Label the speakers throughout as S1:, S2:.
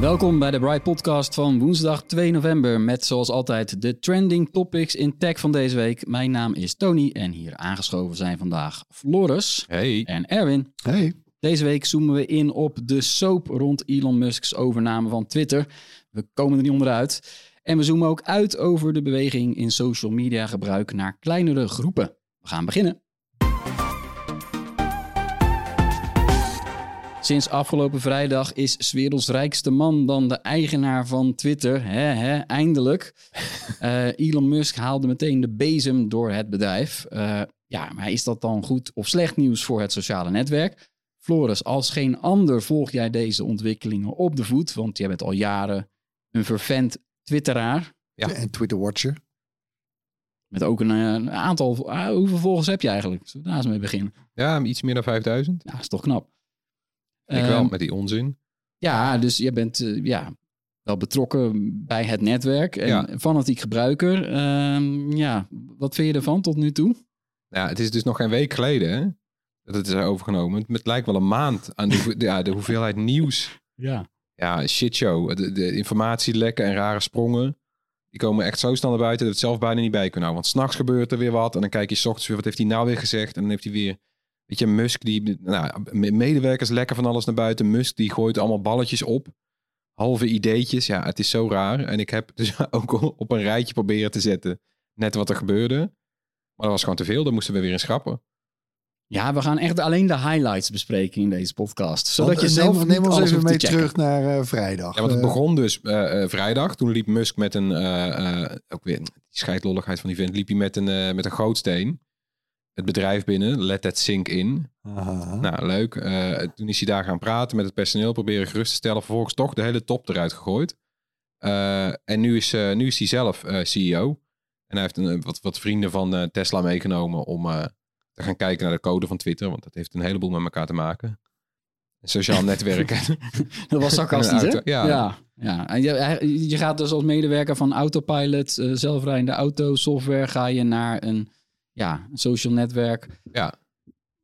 S1: Welkom bij de Bright Podcast van woensdag 2 november. Met zoals altijd de trending topics in tech van deze week. Mijn naam is Tony en hier aangeschoven zijn vandaag Floris
S2: Hey.
S1: en Erwin.
S3: Hey.
S1: Deze week zoomen we in op de soap rond Elon Musk's overname van Twitter. We komen er niet onderuit. En we zoomen ook uit over de beweging in social media gebruik naar kleinere groepen. We gaan beginnen. Sinds afgelopen vrijdag is 's werelds rijkste man dan de eigenaar van Twitter. Hè, hè, eindelijk. Eh, Elon Musk haalde meteen de bezem door het bedrijf. Eh, ja, maar is dat dan goed of slecht nieuws voor het sociale netwerk? Floris, als geen ander volg jij deze ontwikkelingen op de voet, want jij bent al jaren een vervent Twitteraar.
S2: Ja.
S3: En Twitter Watcher.
S1: Met ook een, eh, een aantal. ah, hoeveel volgers heb je eigenlijk? Zullen we daar eens mee beginnen?
S2: Ja, iets meer dan 5000.
S1: Ja, is toch knap.
S2: Ik
S1: Ehm,
S2: wel, met die onzin.
S1: Ja, dus je bent eh, ja, wel betrokken bij het netwerk en
S2: Ja.
S1: fanatiek gebruiker. Ehm, ja, wat vind je ervan tot nu toe?
S2: Ja, het is dus nog geen week geleden hè, dat het is overgenomen. Het, lijkt wel een maand aan de, ja, de hoeveelheid nieuws.
S1: Ja.
S2: Ja, shitshow. De, de informatielekken en rare sprongen. Die komen echt zo snel naar buiten dat we het zelf bijna niet bij kunnen houden. Want s'nachts gebeurt er weer wat. En dan kijk je 's ochtends weer, wat heeft hij nou weer gezegd? En dan heeft hij weer, weet je, Musk die, nou, me- medewerkers lekken van alles naar buiten. Musk die gooit allemaal balletjes op. Halve ideetjes. Ja, het is zo raar. En ik heb dus ook op een rijtje proberen te zetten. Net wat er gebeurde. Maar dat was gewoon te veel. Daar moesten we weer in schrappen.
S1: ja, we gaan echt alleen de highlights bespreken in deze podcast. Zodat
S3: Want,
S1: je
S3: eh,
S1: zelf
S3: neem, neem ons
S1: alles
S3: even
S1: hoeft
S3: mee
S1: te
S3: terug naar eh, vrijdag.
S2: Ja, want het
S3: Eh,
S2: begon dus vrijdag. Toen liep Musk met een, eh, eh, ook weer die scheidlolligheid van die vent, liep hij met een, met een gootsteen. Het bedrijf binnen, let that sink in.
S3: aha.
S2: Nou, leuk. Eh, toen is hij daar gaan praten met het personeel, proberen gerust te stellen. Vervolgens toch de hele top eruit gegooid. Eh, en nu is, eh, nu is hij zelf CEO. En hij heeft een, wat, wat vrienden van Tesla meegenomen om te gaan kijken naar de code van Twitter. Want dat heeft een heleboel met elkaar te maken. Sociaal netwerken.
S1: Dat was sarcastisch, hè?
S2: ja.
S1: ja. ja. En je, je gaat dus als medewerker van Autopilot, zelfrijdende auto, software, ga je naar een ja, een social netwerk
S2: ja.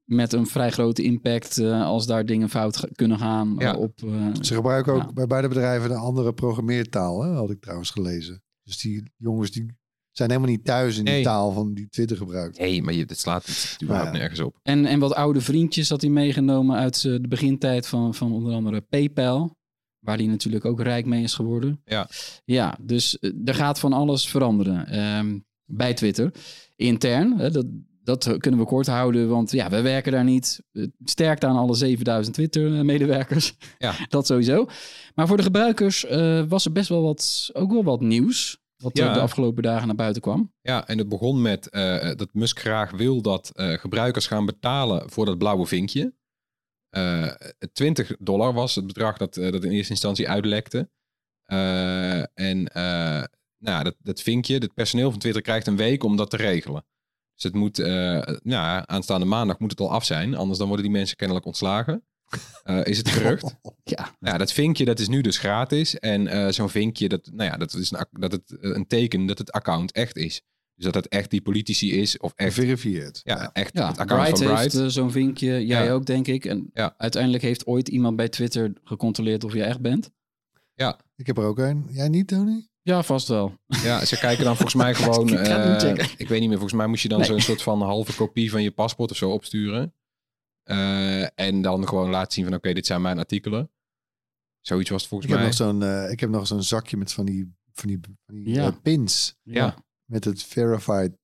S1: met een vrij grote impact eh, als daar dingen fout kunnen gaan
S2: Ja.
S1: op... eh,
S3: Ze gebruiken ook
S1: Ja.
S3: bij beide bedrijven een andere programmeertaal, hè? had ik trouwens gelezen. Dus die jongens die zijn helemaal niet thuis in die
S2: Nee.
S3: taal van die Twitter gebruikt.
S2: Nee, maar je, het slaat het überhaupt
S3: Ja.
S2: nergens op.
S1: En, en wat oude vriendjes had hij meegenomen uit de begintijd van, van onder andere PayPal. Waar hij natuurlijk ook rijk mee is geworden.
S2: Ja.
S1: Ja, dus eh, er gaat van alles veranderen ehm, bij Twitter. Intern, hè, dat, dat kunnen we kort houden, want ja, we werken daar niet. Eh, Sterkt aan alle 7000 Twitter-medewerkers.
S2: Ja.
S1: dat sowieso. Maar voor de gebruikers eh, was er best wel wat, ook wel wat nieuws. Wat
S2: Ja.
S1: de afgelopen dagen naar buiten kwam.
S2: Ja, en het begon met eh, dat Musk graag wil dat eh, gebruikers gaan betalen voor dat blauwe vinkje. Eh 20 dollar was het bedrag dat, eh, dat in eerste instantie uitlekte. Eh, en eh, nou, ja, dat, dat vinkje, het personeel van Twitter krijgt een week om dat te regelen. Dus het moet, eh, nou, ja, aanstaande maandag moet het al af zijn. Anders dan worden die mensen kennelijk ontslagen. Eh, is het gerucht.
S1: Ja,
S2: Ja, dat vinkje dat is nu dus gratis. En eh, zo'n vinkje, dat, nou ja, dat is een, dat het, een teken dat het account echt is. Dus dat het echt die politici is. Of echt,
S3: Geverifieerd.
S2: ja, echt
S1: Ja,
S2: het account
S1: Bright
S2: van
S1: heeft
S2: Bright.
S1: eh, zo'n vinkje, jij
S2: Ja.
S1: ook denk ik. En
S2: Ja.
S1: uiteindelijk heeft ooit iemand bij Twitter gecontroleerd of je echt bent.
S3: Ik heb er ook een. Jij niet, Tony?
S1: Ja, vast wel.
S2: Ja, ze kijken dan volgens mij gewoon...
S1: Ik ga het niet
S2: eh,
S1: checken.
S2: ik weet niet meer, volgens mij moest je dan
S1: Nee.
S2: zo'n soort van halve kopie van je paspoort of zo opsturen. Eh, en dan gewoon laten zien van oké, dit zijn mijn artikelen. Zoiets was het volgens
S3: Ik heb,
S2: mij.
S3: nog zo'n, eh, ik heb nog zo'n zakje met van die, van die, van die
S1: Ja.
S3: pins.
S2: Ja.
S3: Met het verified.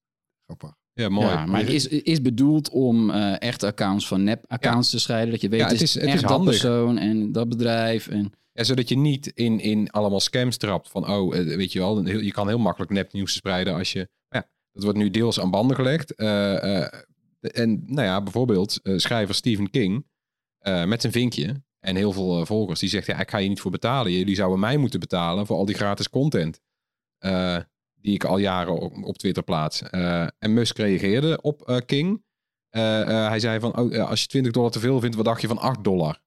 S3: Grappig.
S2: Ja, mooi.
S1: Ja, maar het is, is bedoeld om eh, echte accounts van nep-accounts te scheiden. Dat je weet,
S2: Ja,
S1: het
S2: het
S1: is,
S2: het
S1: echt
S2: is
S1: dat
S2: handig.
S1: persoon en dat bedrijf. En,
S2: Ja, zodat je niet in, in allemaal scams trapt van, oh, eh, weet je wel, je kan heel makkelijk nepnieuws spreiden als je, ja, dat wordt nu deels aan banden gelegd. Eh, en nou ja, bijvoorbeeld schrijver Stephen King met zijn vinkje en heel veel volgers, die zegt, ja, ik ga je niet voor betalen. Jullie zouden mij moeten betalen voor al die gratis content die ik al jaren op, op Twitter plaats. Eh, en Musk reageerde op eh, King. Eh, hij zei van, oh, als je 20 dollar te veel vindt, wat dacht je van 8 dollar?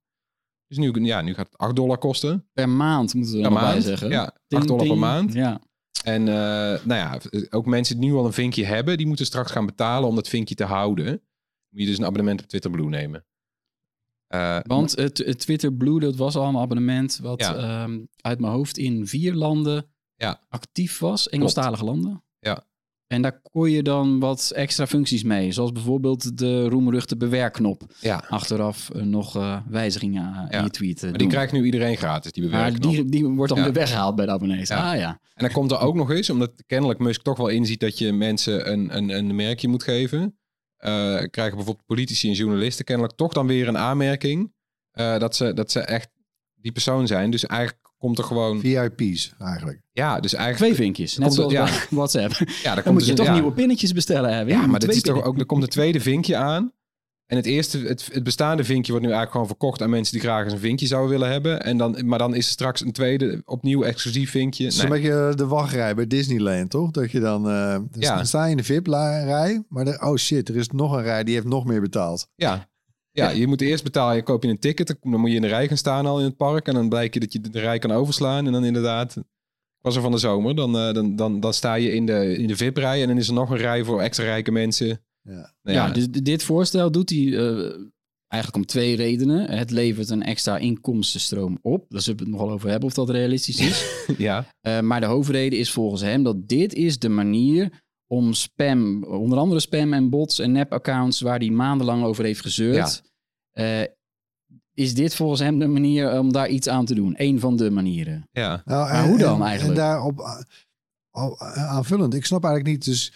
S2: Dus nu, ja, nu gaat het 8 dollar kosten.
S1: per maand moeten we er nog bij zeggen.
S2: ja, 8
S1: Ding,
S2: dollar per maand.
S1: Ja.
S2: En nou ja, ook mensen die nu al een vinkje hebben, die moeten straks gaan betalen om dat vinkje te houden. Moet je dus een abonnement op Twitter Blue nemen.
S1: Want het, Twitter Blue, dat was al een abonnement wat
S2: Ja.
S1: ehm, uit mijn hoofd in vier landen
S2: Ja.
S1: actief was. Engelstalige landen.
S2: Ja.
S1: En daar kon je dan wat extra functies mee. Zoals bijvoorbeeld de roemruchte bewerkknop.
S2: ja,
S1: Achteraf eh, nog eh, wijzigingen
S2: Ja.
S1: in je tweet eh,
S2: maar die krijgt nu iedereen gratis, die
S1: Maar
S2: bewerkknop.
S1: die, die wordt dan weer weggehaald bij de abonnees. Ah ja.
S2: En dan komt er ook nog eens, omdat kennelijk Musk toch wel inziet dat je mensen een, een, een merkje moet geven. eh, krijgen bijvoorbeeld politici en journalisten kennelijk toch dan weer een aanmerking. eh, dat, ze, dat ze echt die persoon zijn. Dus eigenlijk komt er gewoon...
S3: VIP's eigenlijk.
S2: Ja, dus eigenlijk...
S1: Twee vinkjes. Net
S2: Komt
S1: zoals bij WhatsApp.
S2: Ja, daar
S1: Dan
S2: komt
S1: moet je
S2: dus
S1: toch
S2: een- ja.
S1: nieuwe pinnetjes bestellen hebben.
S2: Ja, maar dit is toch ook, er komt een tweede vinkje aan. En het eerste, het, het bestaande vinkje wordt nu eigenlijk gewoon verkocht aan mensen die graag eens een vinkje zouden willen hebben. En dan, maar dan is er straks een tweede, opnieuw exclusief vinkje.
S3: Het is
S2: Nee.
S3: een beetje de wachtrij bij Disneyland, toch? Dat je dan... eh dus
S2: Ja.
S3: dan sta je in de VIP-rij, maar er, oh shit, er is nog een rij die heeft nog meer betaald.
S2: Ja. Ja, je moet eerst betalen, je koop je een ticket, dan moet je in de rij gaan staan al in het park. En dan blijkt je dat je de rij kan overslaan. En dan inderdaad, ik was er van de zomer, dan, eh, dan, dan, dan sta je in de, in de VIP-rij. En dan is er nog een rij voor extra rijke mensen.
S3: Ja.
S2: Nou
S1: Ja, dus d- dit voorstel doet hij eh, eigenlijk om twee redenen. Het levert een extra inkomstenstroom op. Daar zullen we het nogal over hebben of dat realistisch is.
S2: ja.
S1: Eh, maar de hoofdreden is volgens hem dat dit is de manier om spam, onder andere spam en bots en nep-accounts waar hij maandenlang over heeft gezeurd. eh, is dit volgens hem de manier om daar iets aan te doen? Eén van de manieren.
S2: ja.
S3: Nou,
S1: Maar hoe dan eigenlijk?
S3: En daarop a- al- aanvullend. Ik snap eigenlijk niet. Dus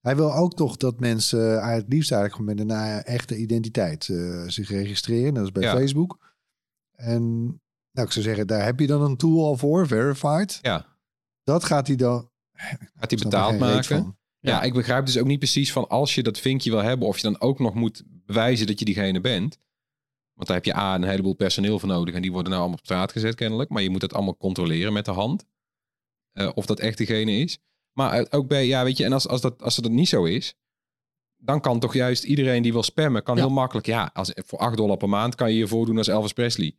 S3: hij wil ook toch dat mensen eigenlijk het liefst eigenlijk met een eh, echte identiteit eh, zich registreren. Dat is bij
S2: Ja.
S3: Facebook. En nou, ik zou zeggen, daar heb je dan een tool al voor, Verified.
S2: Ja.
S3: Dat gaat hij dan.
S2: Gaat hij betaald maken. Ja, ik begrijp dus ook niet precies van als je dat vinkje wil hebben, of je dan ook nog moet bewijzen dat je diegene bent. Want daar heb je A, een heleboel personeel voor nodig en die worden nou allemaal op straat gezet kennelijk. Maar je moet dat allemaal controleren met de hand. eh, of dat echt diegene is. Maar eh, ook bij, ja weet je, en als, als, dat, als dat niet zo is, dan kan toch juist iedereen die wil spammen, kan
S1: Ja.
S2: heel makkelijk, ja, als, voor 8 dollar per maand kan je je voordoen als Elvis Presley.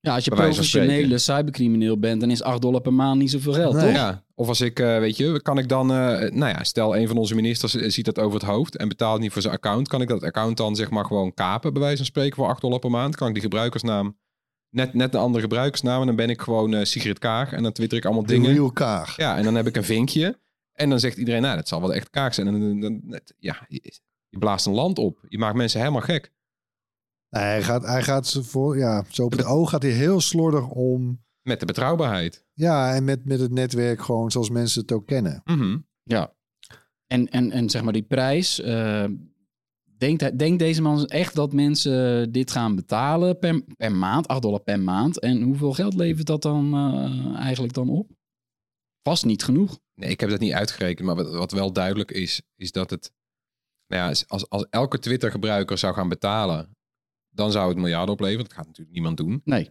S1: Ja, als je professionele cybercrimineel bent, dan is 8 dollar per maand niet zoveel geld,
S3: Nee.
S1: toch?
S2: Ja, of als ik, eh, weet je, kan ik dan, eh, nou ja, stel een van onze ministers ziet dat over het hoofd en betaalt niet voor zijn account, kan ik dat account dan zeg maar gewoon kapen, bij wijze van spreken, voor 8 dollar per maand? Kan ik die gebruikersnaam, net, net een andere gebruikersnaam en dan ben ik gewoon eh Sigrid Kaag en dan twitter ik allemaal
S3: De
S2: dingen.
S3: real kaag.
S2: Ja, en dan heb ik een vinkje en dan zegt iedereen, nou, dat zal wel echt Kaag zijn. En dan, dan, dan- ja, je, blaast een land op. Je maakt mensen helemaal gek.
S3: Nee, hij gaat, hij gaat ze voor, ja, zo op het oog gaat hij heel slordig om.
S2: Met de betrouwbaarheid.
S3: Ja, en met, met het netwerk gewoon zoals mensen het ook kennen.
S2: Mhm.
S1: Ja. En, en, en zeg maar die prijs. eh, denkt, hij- denkt deze man echt dat mensen dit gaan betalen per, per maand? 8 dollar per maand. En hoeveel geld levert dat dan eh, eigenlijk dan op? Vast niet genoeg.
S2: Nee, ik heb dat niet uitgerekend. Maar wat, wat wel duidelijk is, is dat het... Nou ja, als, als elke Twitter-gebruiker zou gaan betalen... dan zou het miljarden opleveren. Dat gaat natuurlijk niemand doen.
S1: Nee.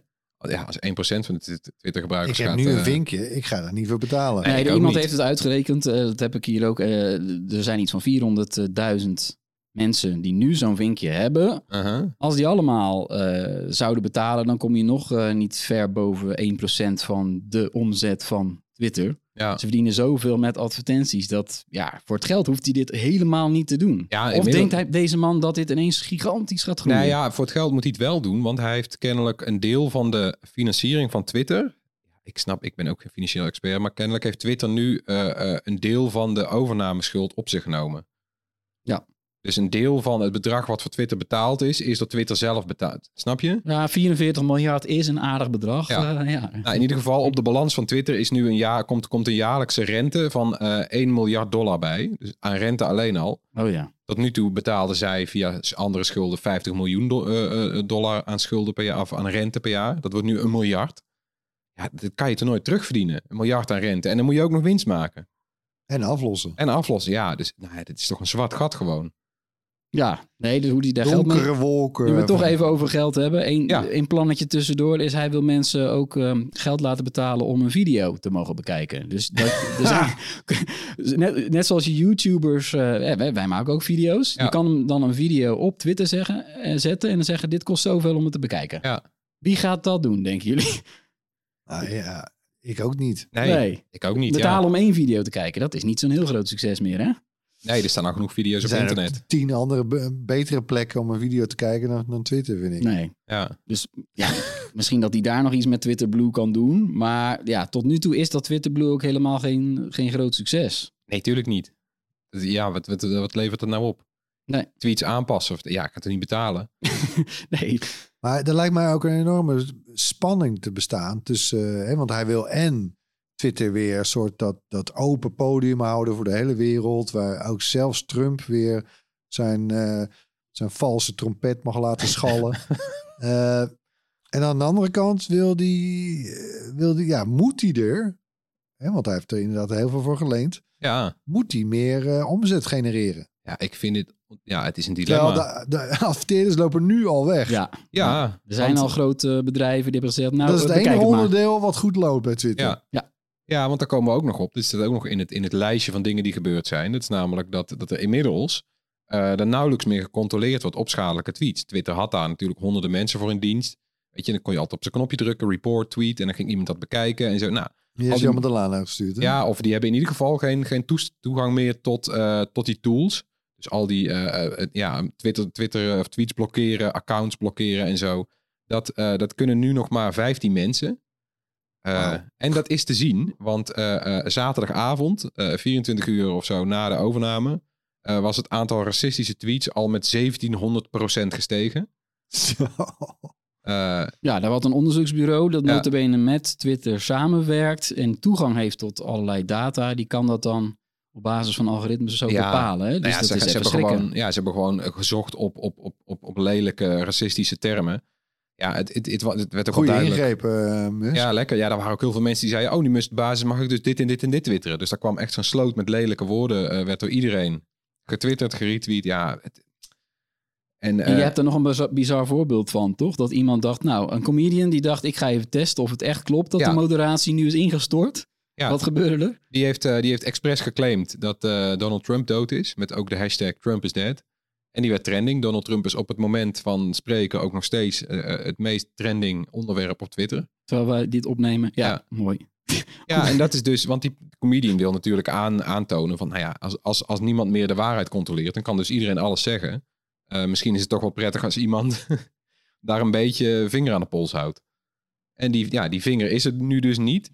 S2: Ja, als 1% van de Twi-
S3: Ik
S2: Twitter-gebruikers
S3: heb
S2: gaat...
S3: nu een
S2: eh,
S3: vinkje, ik ga er niet voor betalen.
S2: Nee,
S1: iemand
S2: niet.
S1: heeft het uitgerekend. eh, dat heb ik hier ook. eh, er zijn iets van 400.000 mensen die nu zo'n vinkje hebben. Als die allemaal eh, zouden betalen, dan kom je nog eh, niet ver boven 1% van de omzet van Twitter.
S2: Ja.
S1: Ze verdienen zoveel met advertenties dat ja, voor het geld hoeft hij dit helemaal niet te doen.
S2: Ja,
S1: of
S2: inmiddels-
S1: denkt hij, deze man dat dit ineens gigantisch gaat groeien?
S2: Nou ja, voor het geld moet hij het wel doen. Want hij heeft kennelijk een deel van de financiering van Twitter... Ik snap, ik ben ook geen financieel expert... maar kennelijk heeft Twitter nu eh, eh, een deel van de overnameschuld op zich genomen.
S1: Ja.
S2: Dus een deel van het bedrag wat voor Twitter betaald is, is door Twitter zelf betaald. Snap je?
S1: Ja, 44 miljard is een aardig bedrag.
S2: Ja.
S1: Ja. ja.
S2: Nou, in ieder geval op de balans van Twitter is nu een jaar, komt, komt een jaarlijkse rente van eh 1 miljard dollar bij. Dus aan rente alleen al.
S1: Oh ja.
S2: Tot nu toe betaalden zij via andere schulden 50 miljoen do- eh, eh, dollar aan schulden per jaar, of aan rente per jaar. Dat wordt nu een miljard. Ja, dat kan je toch nooit terugverdienen. Een miljard aan rente. En dan moet je ook nog winst maken.
S3: En aflossen.
S2: En aflossen, ja. Dus nou, ja, dit is toch een zwart gat gewoon.
S1: Ja, nee, dus hoe die daar geld mee...
S3: Wolken.
S1: Nu we het toch even over geld hebben. Eén
S2: Ja.
S1: één plannetje tussendoor is hij wil mensen ook ehm, geld laten betalen om een video te mogen bekijken. Dus dat, zijn, net, net zoals je YouTubers, eh, eh, wij, wij maken ook video's.
S2: Ja.
S1: Je kan hem dan een video op Twitter zeggen, en zetten en dan zeggen dit kost zoveel om het te bekijken.
S2: Ja.
S1: Wie gaat dat doen, denken jullie?
S3: Nou, ja, ik ook niet.
S2: Nee, ik ook niet.
S1: Betalen om één video te kijken, dat is niet zo'n heel groot succes meer, hè?
S2: Nee, er staan al genoeg video's
S3: Er
S2: op
S3: zijn
S2: internet.
S3: tien andere be- betere plekken om een video te kijken dan, dan Twitter, vind ik.
S1: Nee.
S2: Ja.
S1: Dus ja, misschien dat hij daar nog iets met Twitter Blue kan doen. Maar ja, tot nu toe is dat Twitter Blue ook helemaal geen, geen groot succes.
S2: Nee, tuurlijk niet. Ja, wat, wat, wat levert het nou op?
S1: Nee.
S2: Tweets aanpassen. Of, ja, ik kan het niet betalen.
S1: Nee,
S3: Maar er lijkt mij ook een enorme spanning te bestaan tussen, hè, want hij wil en Twitter weer een soort dat, dat open podium houden voor de hele wereld, waar ook zelfs Trump weer zijn, eh, zijn valse trompet mag laten schallen. Eh, en aan de andere kant wil die, eh, wil die ja, moet hij er, hè, want hij heeft er inderdaad heel veel voor geleend,
S2: Ja,
S3: moet hij meer omzet genereren.
S2: ja ik vind het... Ja, het is een dilemma.
S3: de, de adverteerders lopen nu al weg.
S1: ja.
S2: Ja,
S1: Er zijn
S2: want-
S1: al grote bedrijven die hebben gezegd, nou,
S3: dat is het enige
S1: het
S3: onderdeel wat goed loopt bij Twitter.
S2: Ja.
S1: Ja.
S2: Ja, want daar komen we ook nog op. Dit zit ook nog in het, in het lijstje van dingen die gebeurd zijn. Dat is namelijk dat, dat er inmiddels er nauwelijks meer gecontroleerd wordt op schadelijke tweets. Twitter had daar natuurlijk honderden mensen voor in dienst. Weet je, dan kon je altijd op zijn knopje drukken, report, tweet. En dan ging iemand dat bekijken en zo. Nou,
S3: Die is
S2: die-
S3: allemaal de laan uitgestuurd. Hè?
S2: ja, of die hebben in ieder geval geen, geen toegang meer tot, eh, tot die tools. Dus al die eh, ja, Twitter, Twitter of tweets blokkeren, accounts blokkeren en zo. Dat, dat kunnen nu nog maar 15 mensen. Eh. En dat is te zien, want eh, eh, zaterdagavond, eh 24 uur of zo na de overname, eh, was het aantal racistische tweets al met 1700% gestegen.
S3: Zo.
S2: Eh,
S1: Ja, daar had een onderzoeksbureau dat
S2: Ja.
S1: notabene met Twitter samenwerkt en toegang heeft tot allerlei data. Die kan dat dan op basis van algoritmes zo
S2: Ja.
S1: bepalen. Hè? Dus
S2: nou ja,
S1: dat
S2: ze,
S1: is
S2: ze
S1: even
S2: hebben gewoon, ja, ze hebben gewoon gezocht op, op, op, op, op lelijke racistische termen. Ja, het, het, het, werd ook wel
S3: Goeie
S2: duidelijk.
S3: ingrepen, eh, Musk.
S2: Ja, lekker. Ja, daar waren ook heel veel mensen die zeiden... oh, nu Musk basis mag ik dus dit en dit en dit twitteren. Dus daar kwam echt zo'n sloot met lelijke woorden. eh, werd door iedereen getwitterd, geretweet. Ja, het- en,
S1: En je
S2: eh,
S1: hebt er nog een bizar, bizar voorbeeld van, toch? Dat iemand dacht, nou, een comedian die dacht, ik ga even testen of het echt klopt dat
S2: Ja.
S1: de moderatie nu is ingestort.
S2: Ja.
S1: Wat gebeurde er?
S2: die, heeft, eh, die heeft expres geclaimd dat eh, Donald Trump dood is. Met ook de hashtag Trump is dead. En die werd trending. Donald Trump is op het moment van spreken ook nog steeds eh, eh, het meest trending onderwerp op Twitter.
S1: Terwijl wij dit opnemen. Ja,
S2: Ja.
S1: mooi.
S2: Ja, en dat is dus, want die comedian wil natuurlijk aan, aantonen van, nou ja, als, als, als niemand meer de waarheid controleert, dan kan dus iedereen alles zeggen. Eh, misschien is het toch wel prettig als iemand daar een beetje vinger aan de pols houdt. En die, ja, die vinger is het nu dus niet.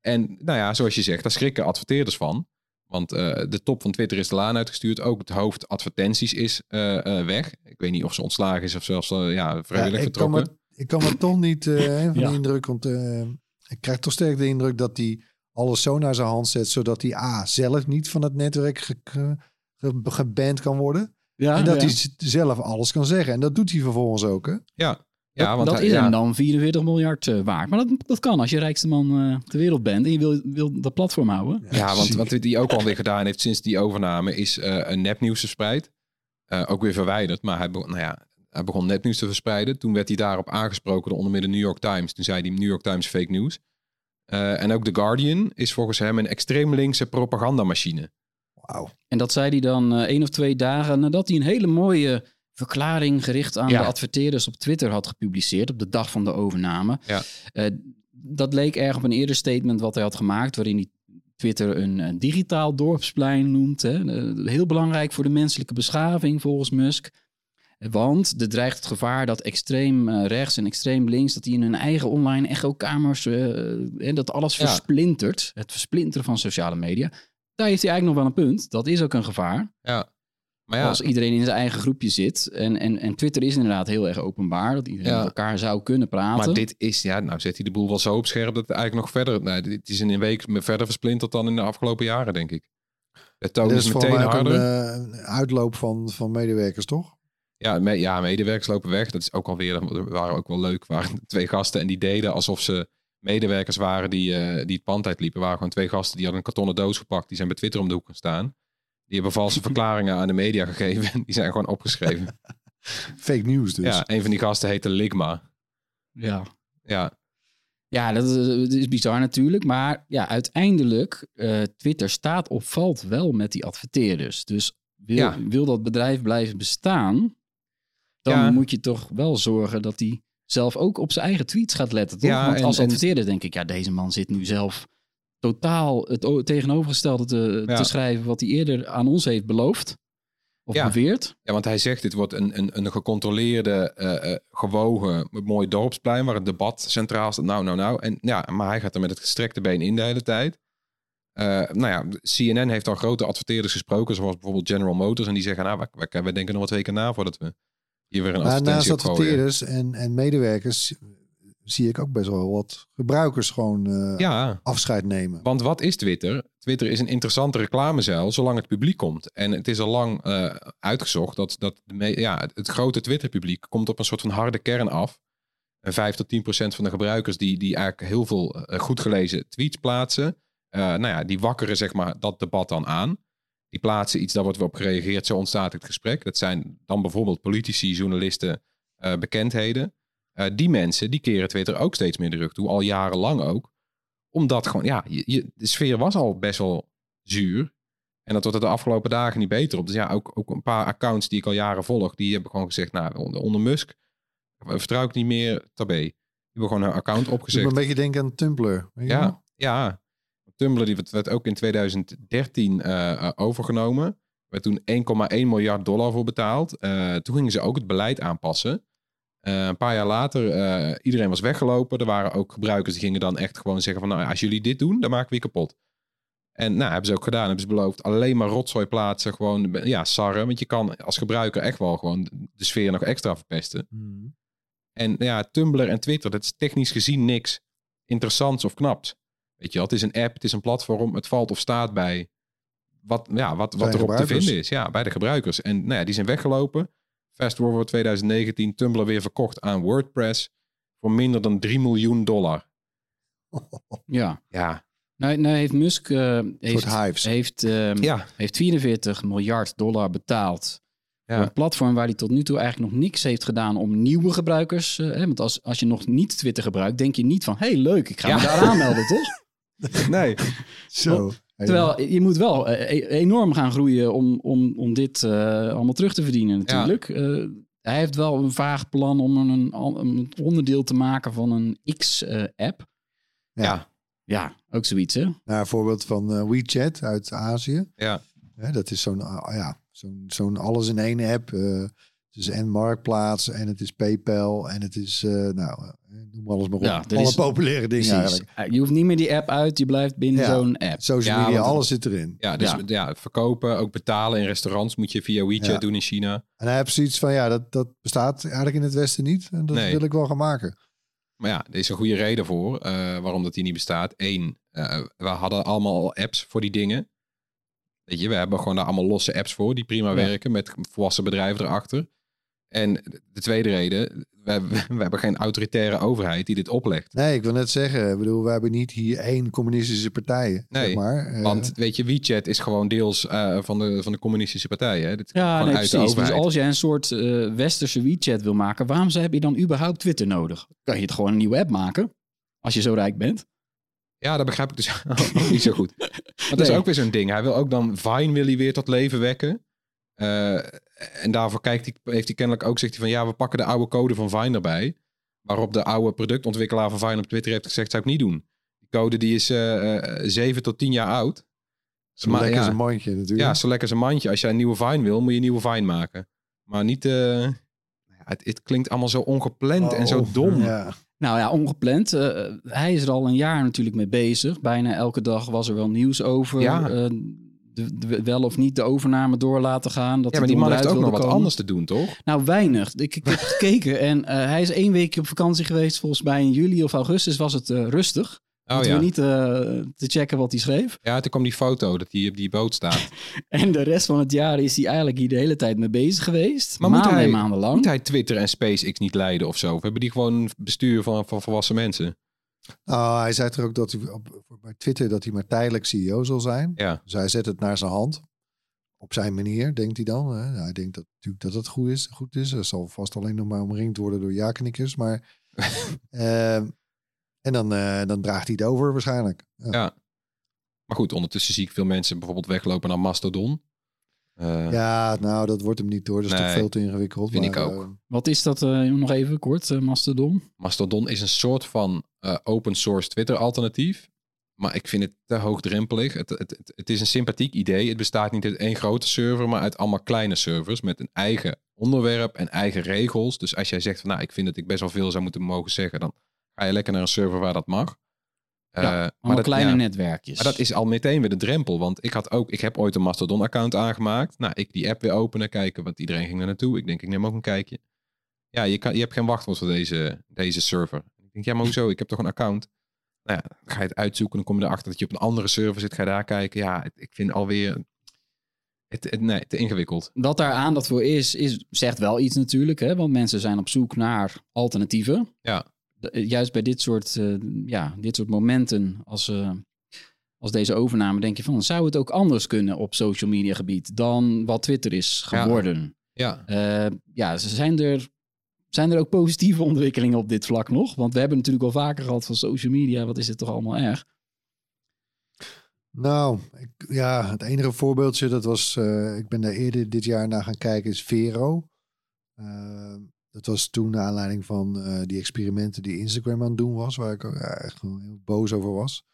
S2: En nou ja, zoals je zegt, daar schrikken adverteerders van. Want eh, de top van Twitter is de laan uitgestuurd. Ook het hoofd advertenties is eh, eh, weg. Ik weet niet of ze ontslagen is of zelfs ja, vrijwillig
S3: Ja, ik, kan
S2: vertrokken.
S3: me, ik kan me toch niet eh, van
S1: Ja.
S3: de indruk, want eh, ik krijg toch sterk de indruk dat hij alles zo naar zijn hand zet, zodat hij A, zelf niet van het netwerk ge, ge- ge- geband kan worden.
S1: Ja,
S3: en dat
S1: ja.
S3: hij zelf alles kan zeggen. En dat doet hij vervolgens ook. Hè?
S2: Ja, ja
S1: dat
S2: want
S1: dat
S2: hij-
S1: is
S2: ja.
S1: dan 44 miljard eh, waard. Maar dat, dat kan als je rijkste man eh, ter wereld bent en je wil, wil dat platform houden.
S2: Ja, want wat hij ook alweer gedaan heeft sinds die overname is eh, een nepnieuws verspreid. Eh, ook weer verwijderd, maar hij, begon, nou ja, hij begon nepnieuws te verspreiden. Toen werd hij daarop aangesproken door onder meer de New York Times. Toen zei hij New York Times fake news. Eh, en ook The Guardian is volgens hem een extreem linkse propagandamachine.
S3: Wauw.
S1: En dat zei hij dan eh één of twee dagen nadat hij een hele mooie verklaring gericht aan
S2: Ja.
S1: de adverteerders op Twitter had gepubliceerd op de dag van de overname.
S2: Ja.
S1: Eh, dat leek erg op een eerder statement wat hij had gemaakt, waarin hij Twitter een, eh, digitaal dorpsplein noemt. Hè. Eh, heel belangrijk voor de menselijke beschaving volgens Musk. Want er dreigt het gevaar dat extreem rechts en extreem links, dat die in hun eigen online echokamers, eh, en dat alles
S2: Ja.
S1: versplintert. Het versplinteren van sociale media. Daar heeft hij eigenlijk nog wel een punt. Dat is ook een gevaar.
S2: Ja. Maar ja,
S1: Als iedereen in zijn eigen groepje zit. En, en, en Twitter is inderdaad heel erg openbaar. Dat iedereen
S2: Ja.
S1: met elkaar zou kunnen praten.
S2: maar dit is, ja, nou zet hij de boel wel zo op scherp dat het eigenlijk nog verder, nou, dit is in een week verder versplinterd dan in de afgelopen jaren, denk ik. De toon
S3: Dit
S2: is
S3: is voor
S2: meteen
S3: mij ook een,
S2: harder.
S3: eh, een uitloop van, van medewerkers, toch?
S2: Ja, me, ja, medewerkers lopen weg. Dat is ook alweer, dat waren ook wel leuk. waren twee gasten en die deden alsof ze medewerkers waren die, eh, die het pand uitliepen. waren gewoon twee gasten die hadden een kartonnen doos gepakt. Die zijn bij Twitter om de hoek gaan staan. Die hebben valse verklaringen aan de media gegeven. en Die zijn gewoon opgeschreven.
S3: Fake news dus.
S2: Ja, een van die gasten heette Ligma.
S1: Ja.
S2: Ja,
S1: Ja, dat is, dat is bizar natuurlijk. Maar ja, uiteindelijk, eh, Twitter staat of valt wel met die adverteerders. Dus wil,
S2: Ja.
S1: wil dat bedrijf blijven bestaan, dan
S2: Ja.
S1: moet je toch wel zorgen dat hij zelf ook op zijn eigen tweets gaat letten. Toch?
S2: Ja,
S1: Want als
S2: en-
S1: adverteerder denk ik, ja, deze man zit nu zelf totaal het tegenovergestelde te,
S2: Ja.
S1: te schrijven wat hij eerder aan ons heeft beloofd. Of
S2: Ja.
S1: beweerd.
S2: Ja, want hij zegt dit wordt een, een, een gecontroleerde, eh, eh, gewogen, mooi dorpsplein waar het debat centraal staat. Nou, nou, nou. En, ja, maar hij gaat er met het gestrekte been in de hele tijd. Eh, nou ja, CNN heeft al grote adverteerders gesproken, zoals bijvoorbeeld General Motors. En die zeggen, nou, wij, denken nog wat twee keer na voordat we hier weer een
S3: Maar naast
S2: advertentie op gooien.
S3: adverteerders en, en medewerkers zie ik ook best wel wat gebruikers gewoon eh,
S2: Ja,
S3: afscheid nemen.
S2: Want wat is Twitter? Twitter is een interessante reclamezuil zolang het publiek komt. En het is al lang eh, uitgezocht dat, dat de ja, het, grote Twitter-publiek komt op een soort van harde kern af. En 5 tot 10 procent van de gebruikers die, die eigenlijk heel veel eh, goed gelezen tweets plaatsen. nou ja, die wakkeren zeg maar dat debat dan aan. Die plaatsen iets, daar wordt weer op gereageerd. Zo ontstaat het gesprek. Dat zijn dan bijvoorbeeld politici, journalisten, bekendheden. Eh, die mensen, die keren Twitter ook steeds meer de rug toe. Al jarenlang ook omdat gewoon, ja, je, je- de sfeer was al best wel zuur. En dat wordt er de afgelopen dagen niet beter op. Dus ja, ook, ook een paar accounts die ik al jaren volg, die hebben gewoon gezegd, nou, onder, onder Musk vertrouw ik niet meer tabé. Die hebben gewoon hun account
S3: me
S2: opgezegd.
S3: een beetje denken aan Tumblr. Wel?
S2: Ja, ja. Tumblr die werd, ook in 2013 eh, eh, overgenomen. Er werd toen 1,1 miljard dollar voor betaald. Toen gingen ze ook het beleid aanpassen. Eh, een paar jaar later, eh, iedereen was weggelopen. Er waren ook gebruikers die gingen dan echt gewoon zeggen van... nou, als jullie dit doen, dan maken we je kapot. En nou, hebben ze ook gedaan. Hebben ze beloofd alleen maar rotzooi plaatsen. Gewoon, ja, sarren. Want je kan als gebruiker echt wel gewoon de sfeer nog extra verpesten.
S3: Hmm.
S2: En ja, Tumblr en Twitter, dat is technisch gezien niks interessants of knaps. Weet je wel, het is een app, het is een platform, het valt of staat bij wat, ja, wat, wat erop te vinden is. Ja, bij de gebruikers. En nou ja, die zijn weggelopen. Fast forward 2019, Tumblr weer verkocht aan WordPress voor minder dan 3 miljoen dollar.
S1: Ja.
S2: Ja,
S1: Nou, nou heeft Musk eh, heeft, heeft, ehm,
S2: ja,
S1: heeft 44 miljard dollar betaald.
S2: Ja.
S1: een platform waar hij tot nu toe eigenlijk nog niks heeft gedaan om nieuwe gebruikers. eh, hè, want als, als je nog niet Twitter gebruikt, denk je niet van: hey, leuk, ik ga
S2: Ja.
S1: me daar aanmelden, toch?
S2: Nee,
S3: Zo.
S1: Terwijl je moet wel eh, e- enorm gaan groeien om, om, om dit eh, allemaal terug te verdienen, natuurlijk. Eh, hij heeft wel een vaag plan om een, een, onderdeel te maken van een X-app.
S2: ja,
S1: ja, ook zoiets, hè?
S3: Nou, een voorbeeld van eh, WeChat uit Azië.
S2: ja.
S3: Hè, dat is zo'n ah, ja, zo'n zo'n alles in één app. Het is en Marktplaats en het is PayPal en het is, eh, nou, eh, noem alles maar op.
S1: Ja,
S3: Alle
S1: is-
S3: populaire dingen
S1: Precies.
S3: eigenlijk.
S1: Je hoeft niet meer die app uit, je blijft binnen
S3: Ja.
S1: zo'n app.
S3: Social
S2: Ja,
S3: media,
S2: want-
S3: alles zit erin.
S2: Ja, dus
S1: Ja.
S2: ja. verkopen, ook betalen in restaurants moet je via WeChat
S3: Ja.
S2: doen in China.
S3: En hij heeft zoiets van, ja, dat, dat bestaat eigenlijk in het Westen niet. En dat
S2: Nee.
S3: wil ik wel gaan maken.
S2: Maar ja, er is een goede reden voor eh, waarom dat die niet bestaat. Eén, eh, we hadden allemaal al apps voor die dingen. Weet je, we hebben gewoon daar allemaal losse apps voor die prima werken met volwassen bedrijven erachter. En de tweede reden, we, hebben- we hebben geen autoritaire overheid die dit oplegt.
S3: Nee, ik wil net zeggen, ik bedoel, we hebben niet hier één communistische partij,
S2: Nee,
S3: zeg maar. Eh,
S2: Want weet je, WeChat is gewoon deels eh, van, de, van de communistische partij. Hè? Dit
S1: Ja,
S2: gewoon
S1: nee,
S2: uit de
S1: precies. Dus als jij een soort eh, westerse WeChat wil maken, waarom heb je dan überhaupt Twitter nodig? Kan je het gewoon een nieuwe app maken? Als je zo rijk bent.
S2: Ja, dat begrijp ik dus ook niet zo goed. Maar dat is ook weer zo'n ding. Hij wil ook dan Vine wil hij weer tot leven wekken. Eh, en daarvoor kijkt hij, heeft hij kennelijk ook zegt hij van ja, we pakken de oude code van Vine erbij. Waarop de oude productontwikkelaar van Vine op Twitter heeft gezegd, zou ik niet doen. Die code die is eh eh, 7 tot 10 jaar oud.
S3: zo
S2: maar
S3: lekker
S2: ja.
S3: zijn mandje natuurlijk.
S2: Ja, zo lekker zijn mandje. Als jij een nieuwe Vine wil, moet je een nieuwe Vine maken. Maar niet... eh, ja, het, het klinkt allemaal zo ongepland en zo
S3: Oh,
S2: dom.
S3: Ja.
S1: Nou ja, ongepland. Eh, hij is er al een jaar natuurlijk mee bezig. Bijna elke dag was er wel nieuws over.
S2: Ja.
S1: Eh, de, de- wel of niet de overname door laten gaan. Dat
S2: Ja, maar die man heeft ook nog wat anders te doen, toch?
S1: Nou, weinig. Ik, ik heb gekeken en eh, hij is één weekje op vakantie geweest. Volgens mij in juli of augustus was het eh, rustig.
S2: Oh ja.
S1: we niet eh, te checken wat hij schreef.
S2: Ja, toen kwam die foto dat hij op die boot staat.
S1: En de rest van het jaar is hij eigenlijk hier de hele tijd mee bezig geweest.
S2: Maar moet
S1: maanden
S2: hij-
S1: en maanden lang.
S2: Moet hij Twitter en SpaceX niet leiden of zo? Of hebben die gewoon bestuur van, van volwassen mensen?
S3: Nou, hij zei er ook dat hij op, bij Twitter dat hij maar tijdelijk CEO zal zijn.
S2: Ja.
S3: Dus hij zet het naar zijn hand. Op zijn manier, denkt hij dan. Hè? Hij denkt dat, natuurlijk dat het goed is. Goed is. Hij zal vast alleen nog maar omringd worden door ja-knikkers. Maar, ehm, en dan, eh, dan draagt hij het over waarschijnlijk. Ja.
S2: Ja. Maar goed, ondertussen zie ik veel mensen bijvoorbeeld weglopen naar Mastodon. Eh,
S3: Ja, nou, dat wordt hem niet door. Dat is
S2: Nee,
S3: toch veel te ingewikkeld.
S2: vind ik ook.
S3: eh,
S1: Wat is dat eh, nog even kort, Mastodon?
S2: Mastodon is een soort van eh, open source Twitter alternatief. Maar ik vind het te hoogdrempelig. Het, het, het, het is een sympathiek idee. Het bestaat niet uit één grote server, maar uit allemaal kleine servers met een eigen onderwerp en eigen regels. Dus als jij zegt van nou, ik vind dat ik best wel veel zou moeten mogen zeggen, dan ga je lekker naar een server waar dat mag. Eh,
S1: Ja,
S2: maar dat,
S1: kleine
S2: ja,
S1: netwerkjes.
S2: Maar dat is al meteen weer de drempel. Want ik had ook, ik heb ooit een Mastodon-account aangemaakt. Nou, ik die app weer openen, kijken, want iedereen ging er naartoe. Ik denk, ik neem ook een kijkje. Ja, je, kan, je hebt geen wachtwoord voor deze, deze server. Ik denk, ja, maar hoezo? Ik heb toch een account? Nou ja, dan ga je het uitzoeken. Dan kom je erachter dat je op een andere server zit. Ga je daar kijken. Ja, het- ik vind alweer... Het, het, nee, te ingewikkeld.
S1: Dat daar aandacht voor is, is, zegt wel iets natuurlijk. Hè? Want mensen zijn op zoek naar alternatieven.
S2: Ja.
S1: Eh, juist bij dit soort, eh, ja, dit soort momenten als, eh, als deze overname denk je van... zou het ook anders kunnen op social media gebied dan wat Twitter is geworden?
S2: Ja,
S1: Ja, ja ze zijn er, zijn er ook positieve ontwikkelingen op dit vlak nog? Want we hebben natuurlijk al vaker gehad van social media. Wat is dit toch allemaal erg?
S3: Nou, ik, ja, het enige voorbeeldje, dat was, eh, ik ben daar eerder dit jaar naar gaan kijken, is Vero. Dat was toen naar aanleiding van eh, die experimenten die Instagram aan het doen was, waar ik echt heel boos over was.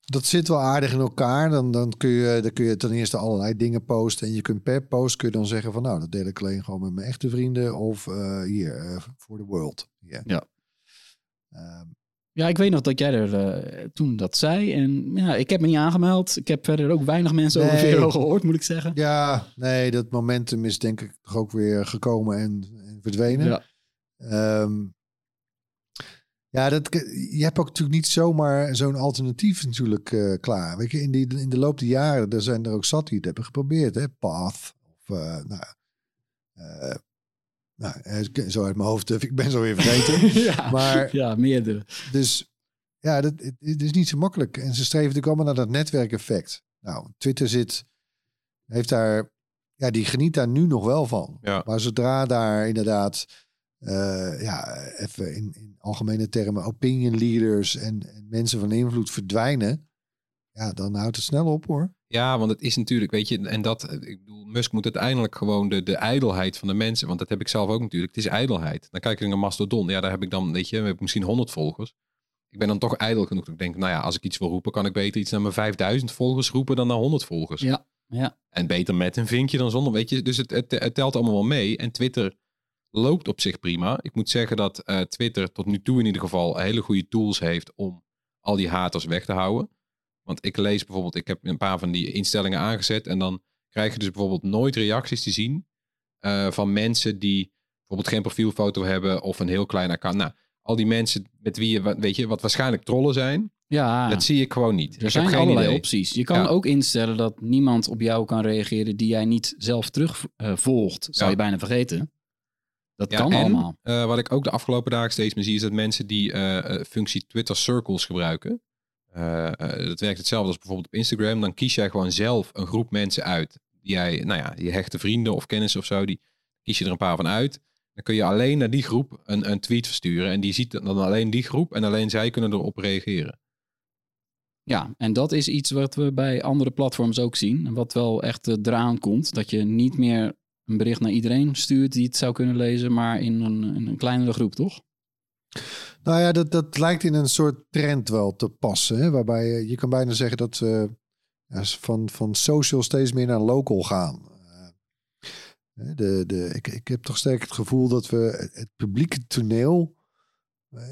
S3: Dat zit wel aardig in elkaar. Dan, dan, kun je, dan kun je ten eerste allerlei dingen posten. En je kunt per post kun je dan zeggen van nou, dat deel ik alleen gewoon met mijn echte vrienden. Of eh, hier, eh, voor de world. Ja.
S1: Ja.
S3: Ehm,
S1: Ja, ik weet nog dat jij er eh, toen dat zei. En ja, ik heb me niet aangemeld. Ik heb verder ook weinig mensen over. Vero gehoord, moet ik zeggen.
S3: Ja, nee, dat momentum is denk ik toch ook weer gekomen en, en verdwenen.
S1: Ja.
S3: Ehm, ja, dat, je hebt ook natuurlijk niet zomaar zo'n alternatief natuurlijk eh, klaar. Weet je, in, die, in de loop der jaren, er zijn er ook zat die het hebben geprobeerd. Hè? Path, of uh, nou, nou, zo uit mijn hoofd, ik ben zo weer vergeten.
S1: ja,
S3: maar,
S1: ja, meerdere.
S3: Dus ja, dat, het, het is niet zo makkelijk. En ze streven natuurlijk allemaal naar dat netwerkeffect. Nou, Twitter zit, heeft daar, ja, die geniet daar nu nog wel van.
S2: Ja.
S3: Maar zodra daar inderdaad, uh, ja, even in, in algemene termen, opinion leaders en, en mensen van invloed verdwijnen, ja, dan houdt het snel op hoor.
S2: Ja, want het is natuurlijk, weet je, en dat, ik bedoel, Musk moet uiteindelijk gewoon de, de ijdelheid van de mensen, want dat heb ik zelf ook natuurlijk, het is ijdelheid. Dan kijk ik naar Mastodon, ja, daar heb ik dan, weet je, heb ik misschien 100 volgers. Ik ben dan toch ijdel genoeg dat ik denk, nou ja, als ik iets wil roepen, kan ik beter iets naar mijn 5000 volgers roepen dan naar 100 volgers.
S1: Ja, ja.
S2: En beter met een vinkje dan zonder, weet je. Dus het, het, het telt allemaal wel mee. En Twitter loopt op zich prima. Ik moet zeggen dat uh, Twitter tot nu toe in ieder geval hele goede tools heeft om al die haters weg te houden. Want ik lees bijvoorbeeld, ik heb een paar van die instellingen aangezet en dan krijg je dus bijvoorbeeld nooit reacties te zien uh, van mensen die bijvoorbeeld geen profielfoto hebben of een heel klein account. Nou, al die mensen met wie je, weet je, wat waarschijnlijk trollen zijn,
S1: ja.
S2: dat zie ik gewoon niet.
S1: Er
S2: ik
S1: zijn allerlei
S2: idee.
S1: opties. Je kan
S2: Ja.
S1: ook instellen dat niemand op jou kan reageren die jij niet zelf terug uh, volgt. Zou
S2: Ja.
S1: je bijna vergeten. Dat
S2: Ja,
S1: kan
S2: en,
S1: allemaal.
S2: eh, wat ik ook de afgelopen dagen steeds meer zie, is dat mensen die eh, eh, functie Twitter Circles gebruiken. Eh, dat werkt hetzelfde als bijvoorbeeld op Instagram. Dan kies jij gewoon zelf een groep mensen uit. Die jij, nou ja, je hechte vrienden of kennissen of zo, die kies je er een paar van uit. Dan kun je alleen naar die groep een, een tweet versturen. En die ziet dan alleen die groep en alleen zij kunnen erop reageren.
S1: Ja, en dat is iets wat we bij andere platforms ook zien. En wat wel echt uh, eraan komt. Dat je niet meer een bericht naar iedereen stuurt die het zou kunnen lezen, maar in een, in een kleinere groep, toch?
S3: Nou ja, dat, dat lijkt in een soort trend wel te passen. Hè? Waarbij je, je kan bijna zeggen dat we ja, van, van social steeds meer naar local gaan. Uh, de, de, ik, ik heb toch sterk het gevoel dat we het, publieke toneel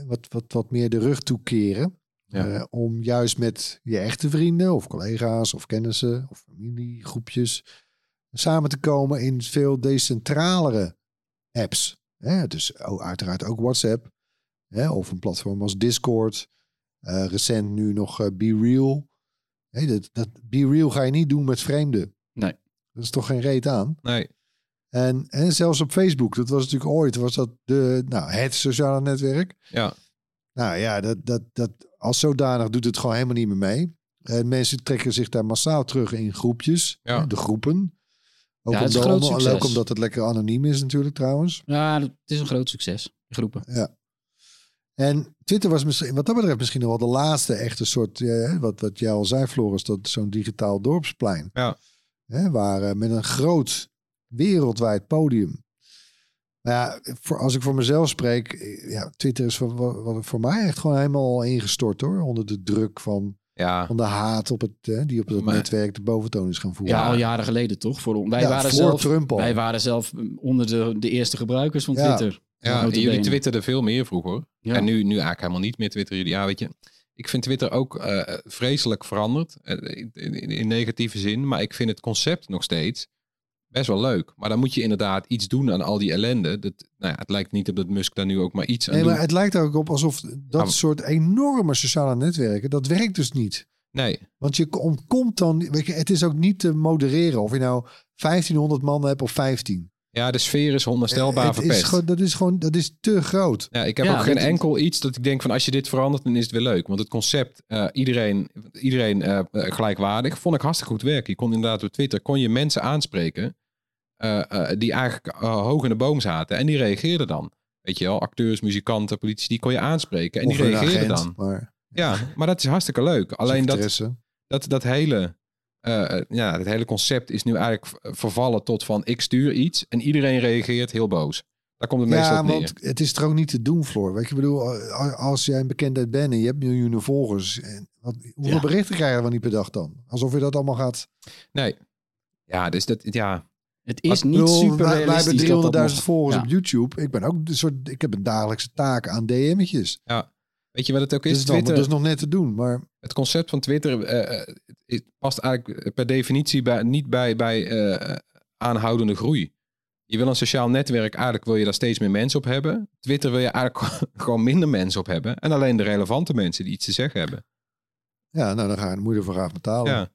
S3: wat, wat, wat meer de rug toekeren.
S2: Ja.
S3: Eh, om juist met je echte vrienden of collega's of kennissen of familiegroepjes samen te komen in veel decentralere apps. Hè? Dus oh, uiteraard ook WhatsApp hè? of een platform als Discord. Eh, recent nu nog eh, Be Real. Dat, dat Be Real ga je niet doen met vreemden.
S1: Nee.
S3: Dat is toch geen reet aan.
S2: Nee.
S3: En, en zelfs op Facebook, dat was natuurlijk ooit, was dat de, nou, het sociale netwerk.
S2: Ja.
S3: Nou ja, dat, dat, dat, als zodanig doet het gewoon helemaal niet meer mee. En mensen trekken zich daar massaal terug in groepjes,
S2: Ja.
S3: de groepen. Ook,
S1: Ja, het is een
S3: omdat,
S1: groot
S3: ook omdat het lekker anoniem is natuurlijk trouwens.
S1: Ja, het is een groot succes. Die groepen.
S3: Ja. En Twitter was misschien, wat dat betreft misschien nog wel de laatste echte soort, eh, wat, wat jij al zei Floris, dat zo'n digitaal dorpsplein.
S2: Ja.
S3: Hè, waar eh, met een groot wereldwijd podium. Maar ja, voor, als ik voor mezelf spreek, eh, ja, Twitter is voor, voor, voor mij echt gewoon helemaal ingestort hoor. Onder de druk van,
S2: Ja.
S3: van de haat op het, eh, die op het
S2: Maar-
S3: netwerk de boventoon is gaan voeren.
S1: Ja, al jaren geleden toch? Voor, wij,
S3: Ja,
S1: waren
S3: voor
S1: zelf,
S3: Trump al.
S1: wij waren zelf onder de, de eerste gebruikers van
S3: Ja.
S1: Twitter.
S2: Ja, jullie twitterden veel meer vroeger.
S1: Ja.
S2: En nu, nu eigenlijk helemaal niet meer twitteren jullie. Ja, weet je. Ik vind Twitter ook eh, vreselijk veranderd. eh, in, in, in negatieve zin. Maar ik vind het concept nog steeds best wel leuk. Maar dan moet je inderdaad iets doen aan al die ellende. Dat, nou ja, het lijkt niet op dat Musk daar nu ook maar iets aan
S3: Nee,
S2: doet.
S3: maar het lijkt er ook op alsof dat
S2: Ah.
S3: soort enorme sociale netwerken, dat werkt dus niet.
S2: Nee,
S3: Want je ontkomt dan, weet je, het is ook niet te modereren of je nou 1500 man hebt of 15.
S2: Ja, de sfeer is onherstelbaar
S3: het is
S2: verpest.
S3: gewoon, dat is gewoon, dat is te groot.
S2: Ja, ik heb
S1: Ja,
S2: ook geen enkel iets dat ik denk van als je dit verandert, dan is het weer leuk. Want het concept, eh, iedereen, iedereen eh, eh, gelijkwaardig, vond ik hartstikke goed werken. Je kon inderdaad op Twitter kon je mensen aanspreken eh, eh, die eigenlijk eh, hoog in de boom zaten. En die reageerden dan. Weet je wel, acteurs, muzikanten, politici, die kon je aanspreken. En
S3: Of
S2: die reageerden
S3: agent,
S2: dan.
S3: Maar
S2: Ja, maar dat is hartstikke leuk. Alleen dat, dat, dat hele... eh, ja, het hele concept is nu eigenlijk vervallen tot van ik stuur iets en iedereen reageert heel boos. Daar komt het meestal
S3: Ja,
S2: op neer.
S3: want het is er ook niet te doen, Floor. Weet je, ik bedoel, als jij een bekendheid bent en je hebt miljoenen volgers, en wat, hoeveel
S1: Ja.
S3: berichten krijgen we niet per dag dan? Alsof je dat allemaal gaat.
S2: Nee. Ja, dus dat, ja,
S1: Het is niet
S3: bedoel,
S1: super
S3: wij, wij hebben
S1: realistisch dat dat
S3: 300.000
S1: nog-
S3: volgers
S1: Ja.
S3: op YouTube. Ik ben ook een soort, ik heb een dagelijkse taak aan DM'tjes.
S2: Weet je wat het ook is?
S3: is, dan,
S2: Twitter,
S3: dat is nog net te doen, maar
S2: het concept van Twitter eh, eh, het past eigenlijk per definitie bij, niet bij, bij eh, aanhoudende groei. Je wil een sociaal netwerk, eigenlijk wil je daar steeds meer mensen op hebben. Twitter wil je eigenlijk gewoon minder mensen op hebben. En alleen de relevante mensen die iets te zeggen hebben.
S3: ja, nou dan ga je de moeder voor graag betalen.
S2: Ja,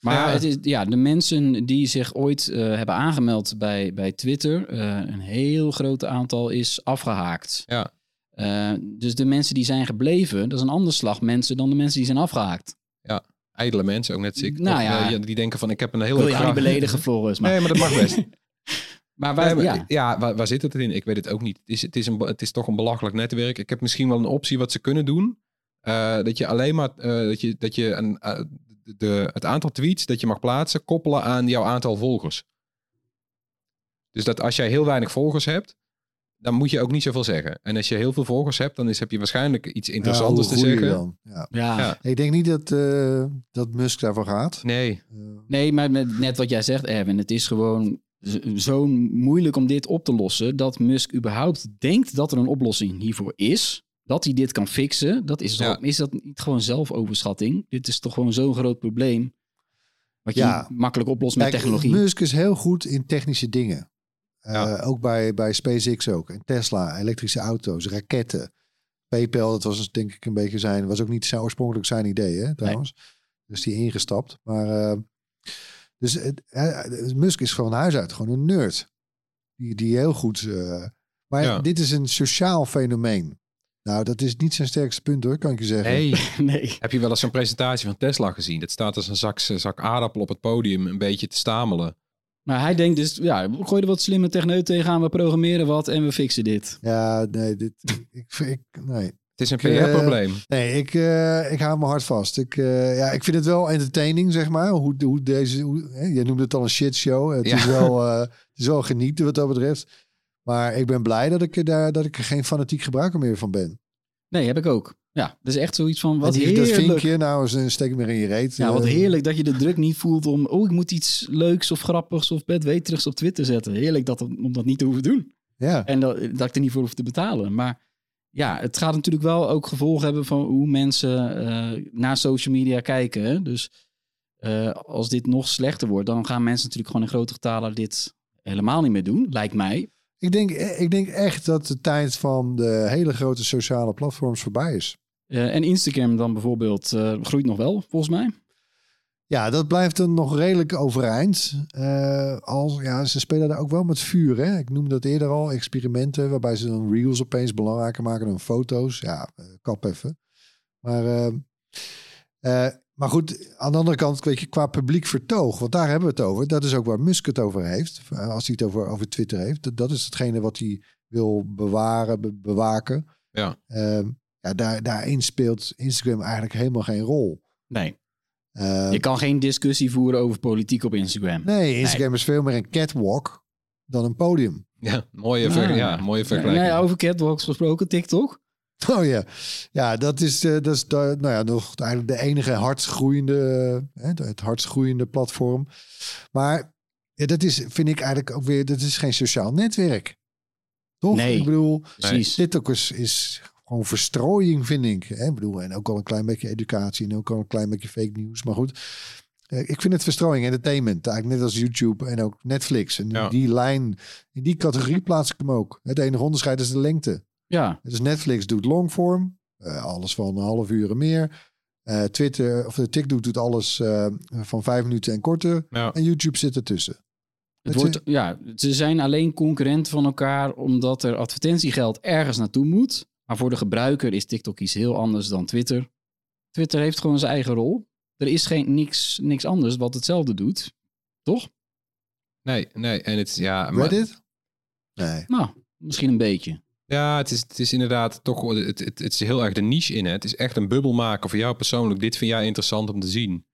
S1: Maar
S2: Ja.
S1: het is, ja, de mensen die zich ooit eh, hebben aangemeld bij, bij Twitter, eh, een heel groot aantal is afgehaakt.
S2: Ja.
S1: Eh, dus de mensen die zijn gebleven, dat is een ander slag mensen dan de mensen die zijn afgehaakt.
S2: ijdele mensen, ook net ik.
S1: Nou ja.
S2: die denken van ik heb een hele
S1: wil je niet beledigen, Floris. Maar,
S2: Nee, maar dat mag best.
S1: maar
S2: Nee, maar-
S1: ja.
S2: ja, waar, waar zit het in? Ik weet het ook niet. Het is, het, is een, het is toch een belachelijk netwerk. Ik heb misschien wel een optie wat ze kunnen doen. Eh, dat je alleen maar eh, dat je, dat je een, de- het aantal tweets dat je mag plaatsen koppelen aan jouw aantal volgers. Dus dat als jij heel weinig volgers hebt, dan moet je ook niet zoveel zeggen. En als je heel veel volgers hebt, dan is, heb je waarschijnlijk iets interessants
S3: Ja,
S2: te zeggen.
S3: Dan? Ja.
S1: Ja.
S2: Ja.
S3: Ik denk niet dat, eh, dat Musk daarvoor gaat.
S2: Nee,
S3: Eh,
S1: Nee, maar met- net wat jij zegt, Erwin, het is gewoon zo moeilijk om dit op te lossen dat Musk überhaupt denkt dat er een oplossing hiervoor is. Dat hij dit kan fixen, dat is, toch- is dat niet gewoon zelfoverschatting? Dit is toch gewoon zo'n groot probleem. Wat je makkelijk oplost met
S3: Kijk,
S1: technologie.
S3: Musk is heel goed in technische dingen. Eh. Ook bij, bij SpaceX ook. En Tesla, elektrische auto's, raketten. PayPal, dat was dus denk ik een beetje zijn... was ook niet zijn oorspronkelijk zijn idee, hè, trouwens. Dus die ingestapt. Maar... eh, dus het, eh, Musk is van huis uit gewoon een nerd. Die, die heel goed... eh, maar
S2: Ja.
S3: dit is een sociaal fenomeen. Nou, dat is niet zijn sterkste punt hoor, kan ik je zeggen.
S2: nee.
S1: nee.
S2: Heb je wel eens zo'n presentatie van Tesla gezien? Dat staat als een zak, zak aardappel op het podium een beetje te stamelen.
S1: Maar hij denkt dus, ja, gooi er wat slimme techneut tegenaan, we programmeren wat en we fixen dit.
S3: Ja, nee, dit, ik, ik, nee.
S2: Het is een
S3: eh,
S2: PR-probleem.
S3: Nee, ik, eh, ik hou me hard vast. Ik, eh, ja, ik vind het wel entertaining, zeg maar. Hoe, hoe deze, hoe, hè, je noemde het al een shitshow. Het,
S2: Ja.
S3: is wel, eh, het is wel genieten wat dat betreft. Maar ik ben blij dat ik daar, dat ik er geen fanatiek gebruiker meer van ben.
S1: Nee, heb ik ook. Ja, dat is echt zoiets van, wat
S3: die- dat
S1: heerlijk.
S3: vinkje, nou eens een steek meer in je reet.
S1: Ja, wat
S3: Eh,
S1: heerlijk dat je de druk niet voelt om... oh, ik moet iets leuks of grappigs of bedweterigs op Twitter zetten. Heerlijk dat, om dat niet te hoeven doen.
S3: Ja,
S1: En dat, dat ik er niet voor hoef te betalen. Maar ja, het gaat natuurlijk wel ook gevolgen hebben van hoe mensen eh, naar social media kijken. hè. Dus eh, als dit nog slechter wordt, dan gaan mensen natuurlijk gewoon in grote getalen dit helemaal niet meer doen, lijkt mij.
S3: Ik denk, ik denk echt dat de tijd van de hele grote sociale platforms voorbij is.
S1: Eh, en Instagram dan bijvoorbeeld eh, groeit nog wel, volgens mij.
S3: Ja, dat blijft dan nog redelijk overeind. Eh, als, ja, ze spelen daar ook wel met vuur. Hè? Ik noemde dat eerder al, experimenten waarbij ze dan reels opeens belangrijker maken dan foto's. Ja, eh, kap even. Maar, maar goed, aan de andere kant, weet je, qua publiek vertoog, want daar hebben we het over. Dat is ook waar Musk het over heeft. Als hij het over, over Twitter heeft. Dat, dat is hetgene wat hij wil bewaren, be- bewaken.
S2: Ja.
S3: Ehm, ja, daar, daarin speelt Instagram eigenlijk helemaal geen rol.
S1: Nee.
S3: Ehm,
S1: Je kan geen discussie voeren over politiek op Instagram.
S3: Nee, Instagram is veel meer een catwalk dan een podium.
S2: Ja, mooie, ver-
S1: Ah.
S2: ja, mooie vergelijking.
S1: Nee, over catwalks gesproken, TikTok.
S3: Oh ja, ja dat is, eh, dat is de, nou ja, nog eigenlijk de enige hardst groeiende, eh, hè, het hardst groeiende platform. Maar ja, dat is, vind ik eigenlijk ook weer, dat is geen sociaal netwerk. Toch?
S1: Nee.
S3: Ik bedoel,
S1: Precies.
S3: dit ook is, is gewoon verstrooiing, vind ik. Hè? Ik bedoel, en ook al een klein beetje educatie en ook al een klein beetje fake nieuws. Maar goed, eh, ik vind het verstrooiing, entertainment. Eigenlijk net als YouTube en ook Netflix. En
S2: Ja.
S3: die lijn, in die categorie plaats ik hem ook. Het enige onderscheid is de lengte.
S1: Ja,
S3: Dus Netflix doet longform, eh, alles van een half uur en meer. Eh, Twitter of de TikTok doet alles eh, van vijf minuten en korter.
S2: Ja.
S3: En YouTube zit ertussen.
S1: het
S3: Het
S1: wordt, ja, ze zijn alleen concurrent van elkaar omdat er advertentiegeld ergens naartoe moet. Maar voor de gebruiker is TikTok iets heel anders dan Twitter. Twitter heeft gewoon zijn eigen rol. Er is geen, niks, niks anders wat hetzelfde doet. Toch?
S2: Nee, nee. En het, is- ja, maar-
S3: Reddit? Nee.
S1: Nou, misschien een beetje.
S2: Ja, het is, het is inderdaad toch. Het, het, het is heel erg de niche in. Hè. Het is echt een bubbel maken voor jou persoonlijk. Dit vind jij interessant om te zien.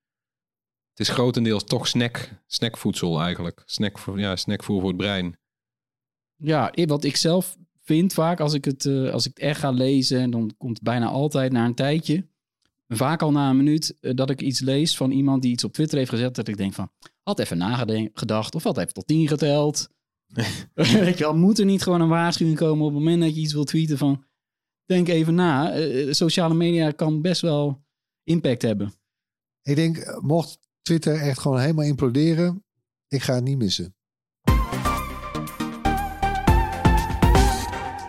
S2: Het is grotendeels toch snack, snackvoedsel eigenlijk. Snack voor, ja, snackvoer voor het brein.
S1: Ja, wat ik zelf vind vaak als ik het, eh, als ik het echt ga lezen, dan komt het bijna altijd na een tijdje. Vaak al na een minuut eh, dat ik iets lees van iemand die iets op Twitter heeft gezet, dat ik denk van, had even nagedacht of had even tot tien geteld. Weet je wel, moet er niet gewoon een waarschuwing komen op het moment dat je iets wilt tweeten van, denk even na. Eh, sociale media kan best wel impact hebben.
S3: Ik denk, mocht Twitter echt gewoon helemaal imploderen, ik ga het niet missen.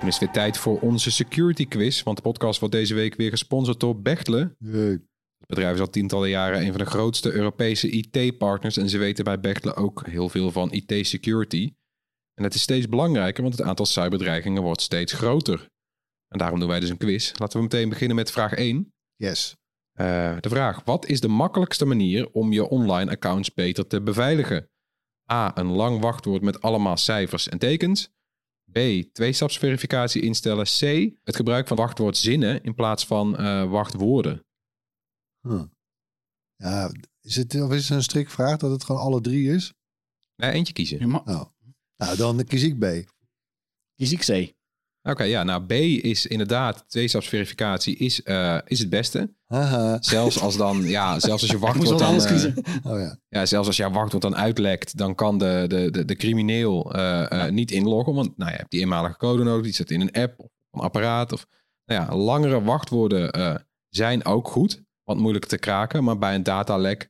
S2: Dan is het weer tijd voor onze security quiz. Want de podcast wordt deze week weer gesponsord door Bechtle. Het bedrijf is al tientallen jaren een van de grootste Europese IT-partners. En ze weten bij Bechtle ook heel veel van IT-security. En het is steeds belangrijker, want het aantal cyberdreigingen wordt steeds groter. En daarom doen wij dus een quiz. Laten we meteen beginnen met vraag 1.
S3: Yes.
S2: Eh, de vraag: wat is de makkelijkste manier om je online accounts beter te beveiligen? A. Een lang wachtwoord met allemaal cijfers en tekens. B. Tweestapsverificatie instellen. C. Het gebruik van wachtwoordzinnen in plaats van eh, wachtwoorden.
S3: Huh. Ja, is het, of is het een strikvraag dat het gewoon alle drie is?
S2: Nee, eentje kiezen.
S1: Je ma-
S3: Oh. Nou, dan kies ik B.
S1: Kies ik C.
S2: Oké, ja, nou B is inderdaad, tweestapsverificatie is, eh, is het beste. Zelfs als dan, ja, zelfs als je wachtwoord dan... eh.
S3: Oh ja.
S2: Ja, zelfs als jouw wachtwoord dan uitlekt, dan kan de, de, de, de crimineel eh, niet inloggen. Want nou, je hebt die eenmalige code nodig, die zit in een app of een apparaat. Of, nou ja, langere wachtwoorden zijn ook goed, want moeilijk te kraken. Maar bij een datalek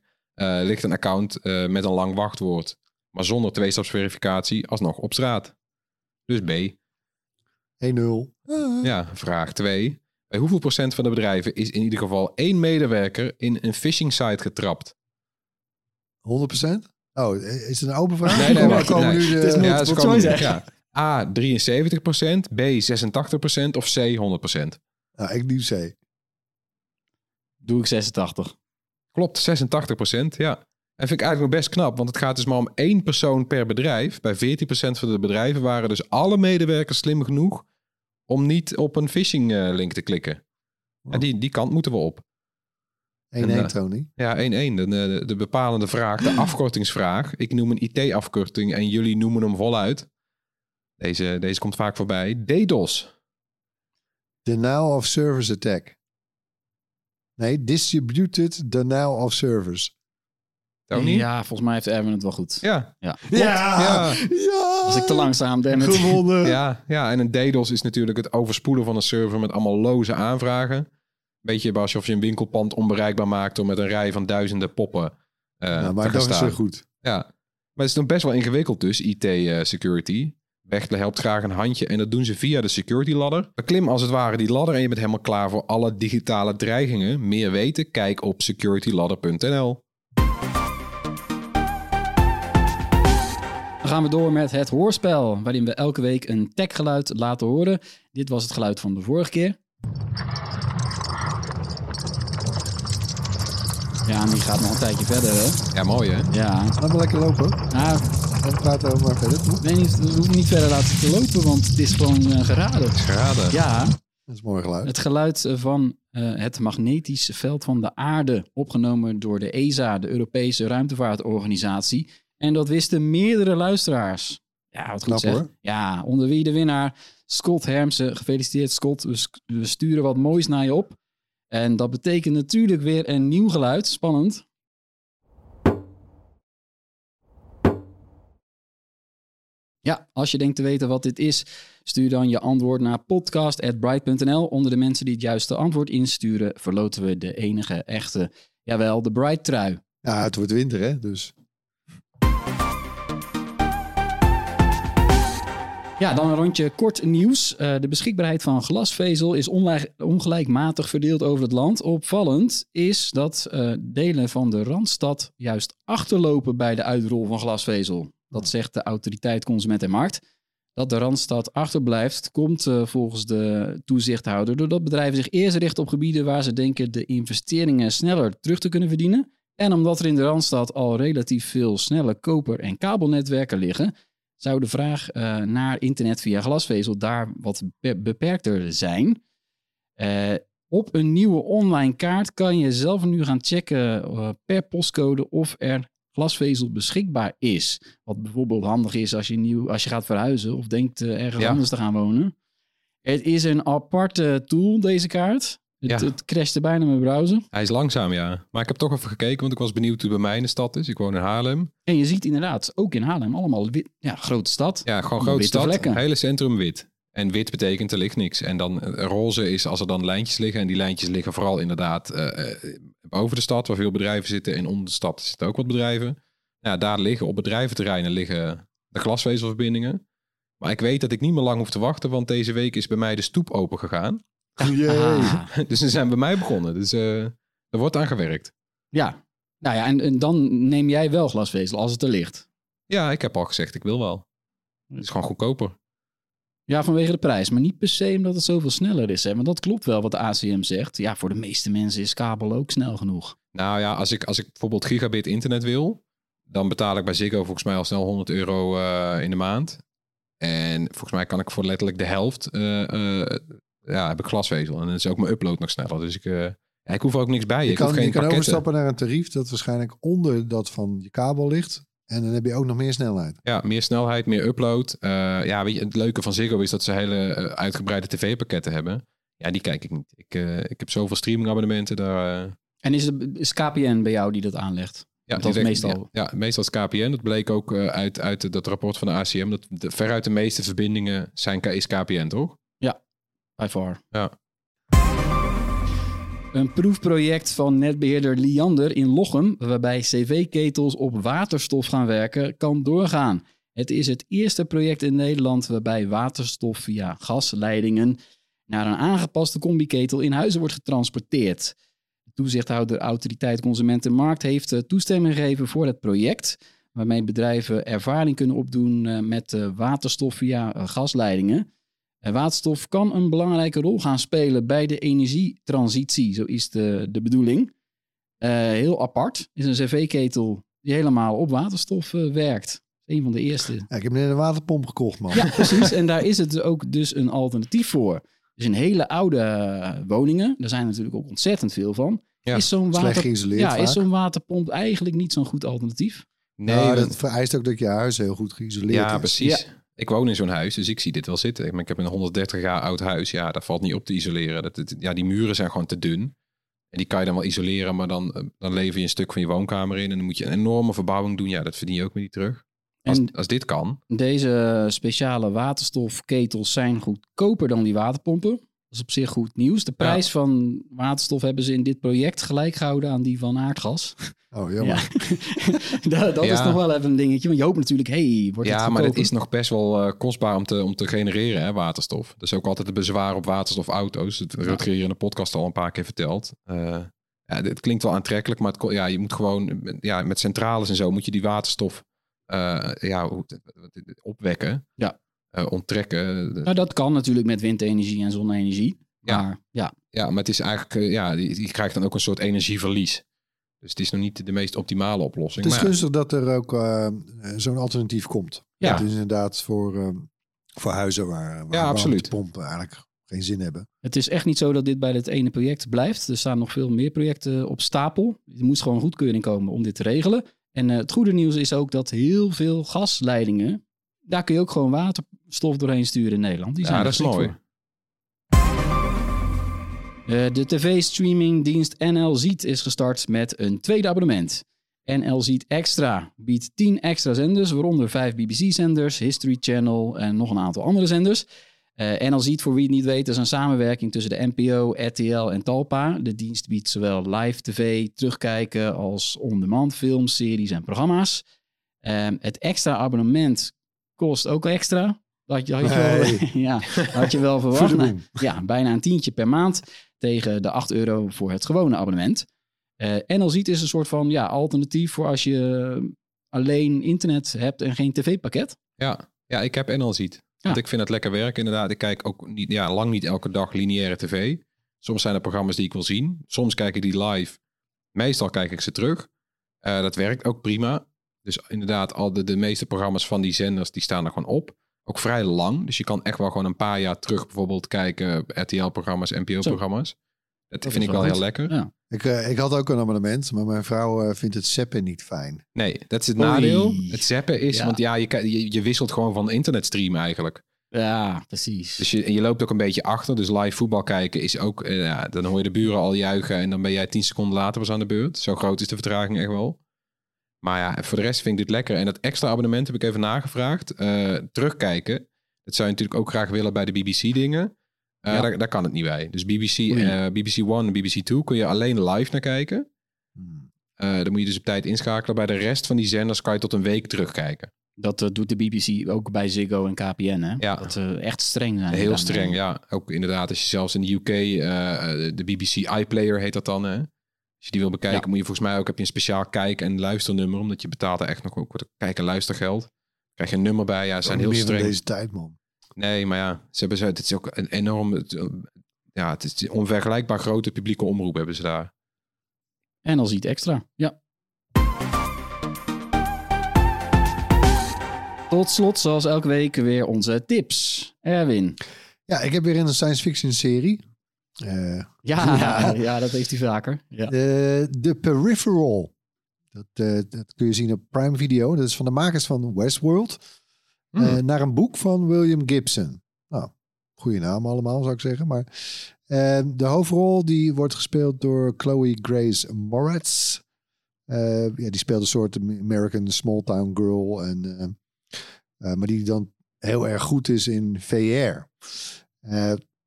S2: ligt een account met een lang wachtwoord, maar zonder tweestapsverificatie alsnog op straat. Dus B.
S3: 1-0. Ah.
S2: Ja, vraag 2. Bij hoeveel procent van de bedrijven is in ieder geval één medewerker in een phishing site getrapt?
S3: 100%? Oh, is het een open vraag?
S2: Nee, nee,
S3: Komen-
S2: wacht,
S3: komen
S2: nee.
S3: nu de-
S1: Het is multiple
S2: Ja, komen- ja. A 73%, B 86% of C 100%.
S3: Nou, ik lief C.
S1: Doe ik 86.
S2: Klopt, 86%, ja. En vind ik eigenlijk nog best knap, want het gaat dus maar om één persoon per bedrijf. Bij 14% van de bedrijven waren dus alle medewerkers slim genoeg om niet op een phishing eh, link te klikken. En die, die kant moeten we op.
S3: 1-1,
S2: En, eh,
S3: Tony.
S2: Ja, 1-1, de, de, de bepalende vraag, de afkortingsvraag. Ik noem een IT-afkorting en jullie noemen hem voluit. Deze, deze komt vaak voorbij. DDoS.
S3: Denial of service attack. Nee, distributed denial of service.
S1: Ja, volgens mij heeft Erwin het wel goed.
S2: Ja.
S1: Ja.
S3: Ja,
S2: Ja.
S3: ja.
S1: Was ik te langzaam,
S3: gewonnen.
S2: Ja, ja, en een DDoS is natuurlijk het overspoelen van een server met allemaal loze aanvragen. Beetje alsof je een winkelpand onbereikbaar maakt door met een rij van duizenden poppen eh
S3: Ja,
S2: te
S3: maar dat is zo goed.
S2: Ja, maar het is nog best wel ingewikkeld dus, IT-security. Bechtle helpt graag een handje en dat doen ze via de security ladder. Beklim als het ware die ladder en je bent helemaal klaar voor alle digitale dreigingen. Meer weten? Kijk op securityladder.nl.
S1: Dan gaan we door met het hoorspel, waarin we elke week een techgeluid laten horen. Dit was het geluid van de vorige keer. Ja, en die gaat nog een tijdje verder, hè?
S2: Ja, mooi hè?
S1: Ja.
S3: Laat maar lekker lopen.
S1: Nou,
S3: Dan praten we maar verder. toch?
S1: weet niet, we hoeven niet verder laten te lopen, want het is gewoon eh, geraden.
S2: Geraden.
S1: Ja,
S3: Dat is mooi geluid.
S1: het geluid van eh, het magnetische veld van de aarde, opgenomen door de ESA, de Europese Ruimtevaartorganisatie. En dat wisten meerdere luisteraars. Ja, wat goed
S3: Knap, hoor.
S1: Ja, onder wie de winnaar Scott Hermsen. Gefeliciteerd Scott, we sturen wat moois naar je op. En dat betekent natuurlijk weer een nieuw geluid. Spannend. Ja, als je denkt te weten wat dit is, stuur dan je antwoord naar podcast.bright.nl. Onder de mensen die het juiste antwoord insturen, verloten we de enige echte, jawel, de Bright trui.
S3: Ja, het wordt winter, hè? Dus
S1: Ja, dan een rondje kort nieuws. Eh, de beschikbaarheid van glasvezel is ongelijkmatig verdeeld over het land. Opvallend is dat eh, delen van de Randstad juist achterlopen bij de uitrol van glasvezel. Dat zegt de autoriteit Consument en Markt. Dat de Randstad achterblijft, komt eh, volgens de toezichthouder doordat bedrijven zich eerst richten op gebieden waar ze denken de investeringen sneller terug te kunnen verdienen. En omdat er in de Randstad al relatief veel snelle koper- en kabelnetwerken liggen, zou de vraag eh, naar internet via glasvezel daar wat be- beperkter zijn. Eh, op een nieuwe online kaart kan je zelf nu gaan checken eh, per postcode of er glasvezel beschikbaar is. Wat bijvoorbeeld handig is als je, nieuw, als je gaat verhuizen of denkt ergens
S2: Ja.
S1: anders te gaan wonen. Het is een aparte tool, deze kaart. Het,
S2: Ja.
S1: het crashte bijna mijn browser.
S2: Hij is langzaam, ja. Maar ik heb toch even gekeken, want ik was benieuwd hoe het bij mij in de stad is. Ik woon in Haarlem.
S1: En je ziet inderdaad, ook in Haarlem, allemaal wit, ja, grote stad.
S2: Ja, gewoon grote stad.
S1: vlekken.
S2: Hele centrum wit. En wit betekent er ligt niks. En dan eh, roze is als er dan lijntjes liggen. En die lijntjes liggen vooral inderdaad eh, boven de stad, waar veel bedrijven zitten. En onder de stad zitten ook wat bedrijven. Ja, daar liggen op bedrijventerreinen liggen de glasvezelverbindingen. Maar ik weet dat ik niet meer lang hoef te wachten, want deze week is bij mij de stoep open gegaan.
S1: Ah.
S2: Dus ze zijn bij mij begonnen. Dus eh, er wordt aan gewerkt.
S1: Ja, nou ja, en, en dan neem jij wel glasvezel als het er ligt.
S2: Ja, ik heb al gezegd, ik wil wel. Het is gewoon goedkoper.
S1: Ja, vanwege de prijs, maar niet per se omdat het zoveel sneller is. Hè? Want dat klopt wel wat de ACM zegt. Ja, voor de meeste mensen is kabel ook snel genoeg.
S2: Nou ja, als ik, als ik bijvoorbeeld gigabit internet wil, dan betaal ik bij Ziggo volgens mij al snel 100 euro eh, in de maand. En volgens mij kan ik voor letterlijk de helft, eh, eh, ja, heb ik glasvezel. En dan is ook mijn upload nog sneller. Dus ik, eh, ik hoef er ook niks bij.
S3: Je
S2: ik
S3: kan,
S2: hoef geen
S3: je kan overstappen naar een tarief dat waarschijnlijk onder dat van je kabel ligt. En dan heb je ook nog meer snelheid.
S2: Ja, meer snelheid, meer upload. Eh, ja, weet je, het leuke van Ziggo is dat ze hele eh, uitgebreide tv-pakketten hebben. Ja, die kijk ik niet. Ik, eh, ik heb zoveel streamingabonnementen. Daar,
S1: En is het is KPN bij jou die dat aanlegt?
S2: Ja,
S1: Dat is meestal-
S2: Ja, ja, meestal is het KPN. Dat bleek ook uit, uit dat rapport van de ACM. Dat de, veruit de meeste verbindingen zijn, is KPN, toch?
S1: By far.
S2: Ja.
S1: Een proefproject van netbeheerder Liander in Lochem, waarbij cv-ketels op waterstof gaan werken, kan doorgaan. Het is het eerste project in Nederland waarbij waterstof via gasleidingen naar een aangepaste combiketel in huizen wordt getransporteerd. De toezichthouder Autoriteit Consumentenmarkt heeft eh, toestemming gegeven voor het project, waarmee bedrijven ervaring kunnen opdoen eh, met eh, waterstof via gasleidingen. En waterstof kan een belangrijke rol gaan spelen bij de energietransitie, zo is de, de bedoeling. Eh, heel apart is een cv-ketel die helemaal op waterstof eh, werkt. Een van de eerste.
S3: Ja, ik heb net een waterpomp gekocht, man.
S1: Ja, precies. En daar is het ook dus een alternatief voor. Dus in hele oude eh, woningen, daar zijn natuurlijk ook ontzettend veel van,
S2: Ja,
S1: is zo'n
S3: Slecht
S1: water,
S3: geïsoleerd
S1: ja, is zo'n waterpomp eigenlijk niet zo'n goed alternatief.
S2: Nee,
S3: Nou,
S2: want-
S3: dat vereist ook dat je huis heel goed geïsoleerd
S2: ja,
S3: is.
S2: precies. Ik woon in zo'n huis, dus ik zie dit wel zitten. Ik- heb een 130 jaar oud huis. Ja, dat valt niet op te isoleren. Dat, het- ja, die muren zijn gewoon te dun. En die kan je dan wel isoleren, maar dan, eh, dan lever je een stuk van je woonkamer in. En dan moet je een enorme verbouwing doen. Ja, dat verdien je ook weer niet terug. Als,
S1: En
S2: als dit kan.
S1: deze speciale waterstofketels zijn goedkoper dan die waterpompen. Dat is op zich goed nieuws. De prijs van waterstof hebben ze in dit project gelijk gehouden aan die van aardgas.
S3: Oh, jammer.
S1: Ja. dat dat is nog wel even een dingetje. Want je hoopt natuurlijk, hey, wordt het
S2: Ja, maar het is nog best wel eh, kostbaar om te, om te genereren, hè, waterstof. Dat is ook altijd het bezwaar op waterstofauto's. Dat Rutger hier in de podcast al een paar keer verteld. Eh, ja, het klinkt wel aantrekkelijk, maar het, ja, je moet gewoon ja, met centrales en zo moet je die waterstof eh, ja, hoe- opwekken.
S1: Ja.
S2: Eh, onttrekken.
S1: Nou, dat kan natuurlijk met windenergie en zonne-energie.
S2: Ja.
S1: Maar ja,
S2: Ja, maar het is eigenlijk, eh, ja, je, je krijgt dan ook een soort energieverlies. Dus het is nog niet de meest optimale oplossing.
S3: Het is
S2: maar
S3: gunstig dat er ook eh, zo'n alternatief komt.
S1: Ja.
S3: Het is inderdaad voor, eh, voor huizen waar, waar
S2: Ja, absoluut.
S3: pompen eigenlijk geen zin hebben.
S1: het is echt niet zo dat dit bij het ene project blijft. Er staan nog veel meer projecten op stapel. Er moet gewoon goedkeuring komen om dit te regelen. En eh, het goede nieuws is ook dat heel veel gasleidingen, daar kun je ook gewoon waterstof doorheen sturen in Nederland. Die
S2: Ja,
S1: zijn
S2: dat is
S1: er
S2: mooi.
S1: voor. Eh, de tv-streamingdienst NL Ziet is gestart met een tweede abonnement. NL Ziet Extra biedt 10 extra zenders, waaronder 5 BBC-zenders, History Channel en nog een aantal andere zenders. Eh NL Ziet, voor wie het niet weet, is een samenwerking tussen de NPO, RTL en Talpa. De dienst biedt zowel live tv, terugkijken als on-demand films, series en programma's. Ehm, het extra abonnement kost ook extra. Dat had je, wel,
S3: Nee.
S1: ja, had je wel verwacht. Nou, ja, bijna een tientje per maand tegen de 8 euro voor het gewone abonnement. Eh NL Ziet is een soort van ja, alternatief voor als je alleen internet hebt en geen tv-pakket.
S2: Ja, ja, ik heb NL ziet. Want ik vind het lekker werk inderdaad. Ik kijk ook niet, ja, lang niet elke dag lineaire tv. Soms zijn er programma's die ik wil zien. Soms kijk ik die live. Meestal kijk ik ze terug. Eh, dat werkt ook prima. Dus inderdaad, al de, de meeste programma's van die zenders, die staan er gewoon op. Ook vrij lang. Dus je kan echt wel gewoon een paar jaar terug bijvoorbeeld kijken. RTL-programma's, NPO-programma's. Dat,
S1: Dat
S2: vind ik
S1: wel goed.
S2: heel lekker.
S1: Ja.
S3: Ik, eh, ik had ook een abonnement, maar mijn vrouw eh, vindt het zappen niet fijn.
S2: Nee, dat is het
S1: Oei.
S2: nadeel. Het zappen is,
S1: Ja.
S2: want ja, je, je, je wisselt gewoon van internetstream eigenlijk.
S1: Ja, precies.
S2: Dus je, en je loopt ook een beetje achter. Dus live voetbal kijken is ook... eh, ja, dan hoor je de buren al juichen en dan ben jij tien seconden later pas aan de beurt. Zo groot is de vertraging echt wel. Maar ja, voor de rest vind ik dit lekker. En dat extra abonnement heb ik even nagevraagd. Eh, terugkijken. Dat zou je natuurlijk ook graag willen bij de BBC-dingen.
S1: Ja.
S2: daar, daar kan het niet bij. Dus BBC, eh, BBC One en BBC Two kun je alleen live naar kijken.
S3: Hmm.
S2: Eh, dan moet je dus op tijd inschakelen. Bij de rest van die zenders kan je tot een week terugkijken.
S1: Dat eh, doet de BBC ook bij Ziggo en KPN, hè?
S2: Ja.
S1: Dat ze echt streng zijn.
S2: Heel streng,
S1: eh,
S2: ja. Ook inderdaad, als je zelfs in de UK, eh, de BBC iPlayer heet dat dan, hè? Als je die wil bekijken,
S1: Ja.
S2: moet je volgens mij ook heb je een speciaal kijk- en luisternummer, omdat je betaalt er echt nog ook wat kijk- en luistergeld. Krijg je een nummer bij, ja, ze zijn heel streng.
S3: deze tijd, man.
S2: Nee, maar ja, ze hebben zo, het is ook een enorm, het, ja, het is onvergelijkbaar grote publieke omroep hebben ze daar.
S1: En al ziet extra, ja. Tot slot, zoals elke week, weer onze tips. Erwin.
S3: Ja, ik heb weer een science fiction serie. Eh,
S1: Ja,
S3: Ja.
S1: ja. dat heeft hij vaker. Ja.
S3: de, The Peripheral. Dat, eh, dat kun je zien op Prime Video. Dat is van de makers van Westworld.
S2: Hmm.
S3: Eh, naar een boek van William Gibson. Nou, goede naam allemaal zou ik zeggen. Maar eh, de hoofdrol die wordt gespeeld door Chloe Grace Moretz. Ja, die speelt een soort American small town girl. En, maar die dan heel erg goed is in VR.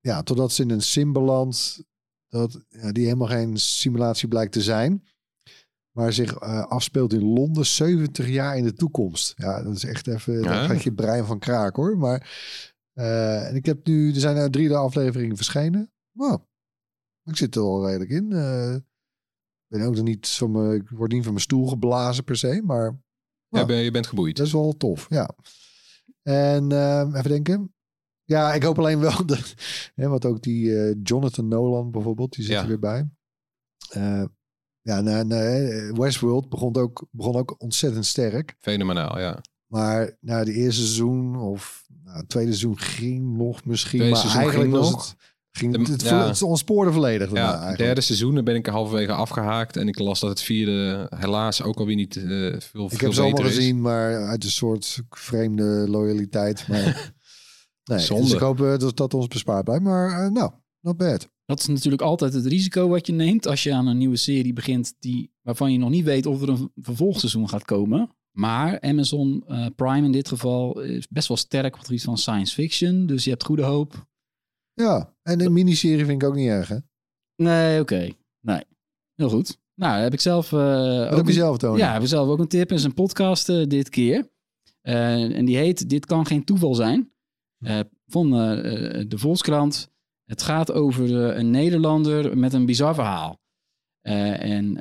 S3: Ja, totdat ze in een sim belandt dat, ja, die helemaal geen simulatie blijkt te zijn. Maar zich eh, afspeelt in Londen 70 jaar in de toekomst. Ja, dat is echt even,
S2: Ja.
S3: daar gaat je brein van kraak hoor. Maar eh, en ik heb nu, er zijn nou drie afleveringen verschenen. Nou, ik zit er wel redelijk in. Ik ben ook nog niet van mijn, ik word niet van mijn stoel geblazen per se, maar
S2: Ja,
S3: Ja.
S2: ben, je bent geboeid.
S3: dat is wel tof, ja. En even denken. Ja, ik hoop alleen wel dat, hè, want ook die eh, Jonathan Nolan bijvoorbeeld, die zit
S2: Ja.
S3: er weer bij. Eh, ja, nou, nou, Westworld begon ook, begon ook ontzettend sterk.
S2: Fenomenaal, ja.
S3: Maar na de eerste seizoen of nou, het tweede seizoen ging nog misschien.
S2: Tweede
S3: maar eigenlijk
S2: ging
S3: was
S2: nog.
S3: het, ging,
S2: De-
S3: het,
S2: ja.
S3: het ontspoorde volledig.
S2: Ja,
S3: eigenlijk.
S2: derde seizoen ben ik er halverwege afgehaakt. En ik las dat het vierde helaas ook alweer niet eh, veel,
S3: ik
S2: veel
S3: heb ze allemaal
S2: beter is.
S3: gezien, maar uit een soort vreemde loyaliteit. Maar nee,
S2: Zonde.
S3: dus ik hoop eh, dat dat ons bespaard blijft. Maar eh, nou, not bad.
S1: Dat is natuurlijk altijd het risico wat je neemt als je aan een nieuwe serie begint die, waarvan je nog niet weet of er een vervolgseizoen gaat komen. Maar Amazon eh, Prime in dit geval is best wel sterk op het gebied van science fiction. Dus je hebt goede hoop.
S3: Ja, en een miniserie vind ik ook niet erg, hè?
S1: Nee, oké. Nee, heel goed. Nou, heb ik zelf... eh,
S3: Wat
S1: ook
S3: heb je
S1: een-
S3: zelf, Tony?
S1: Ja, heb ik zelf ook een tip. is een podcast eh, dit keer. Eh, en die heet Dit kan geen toeval zijn. Eh, van eh, eh, de Volkskrant. Het gaat over een Nederlander met een bizar verhaal. En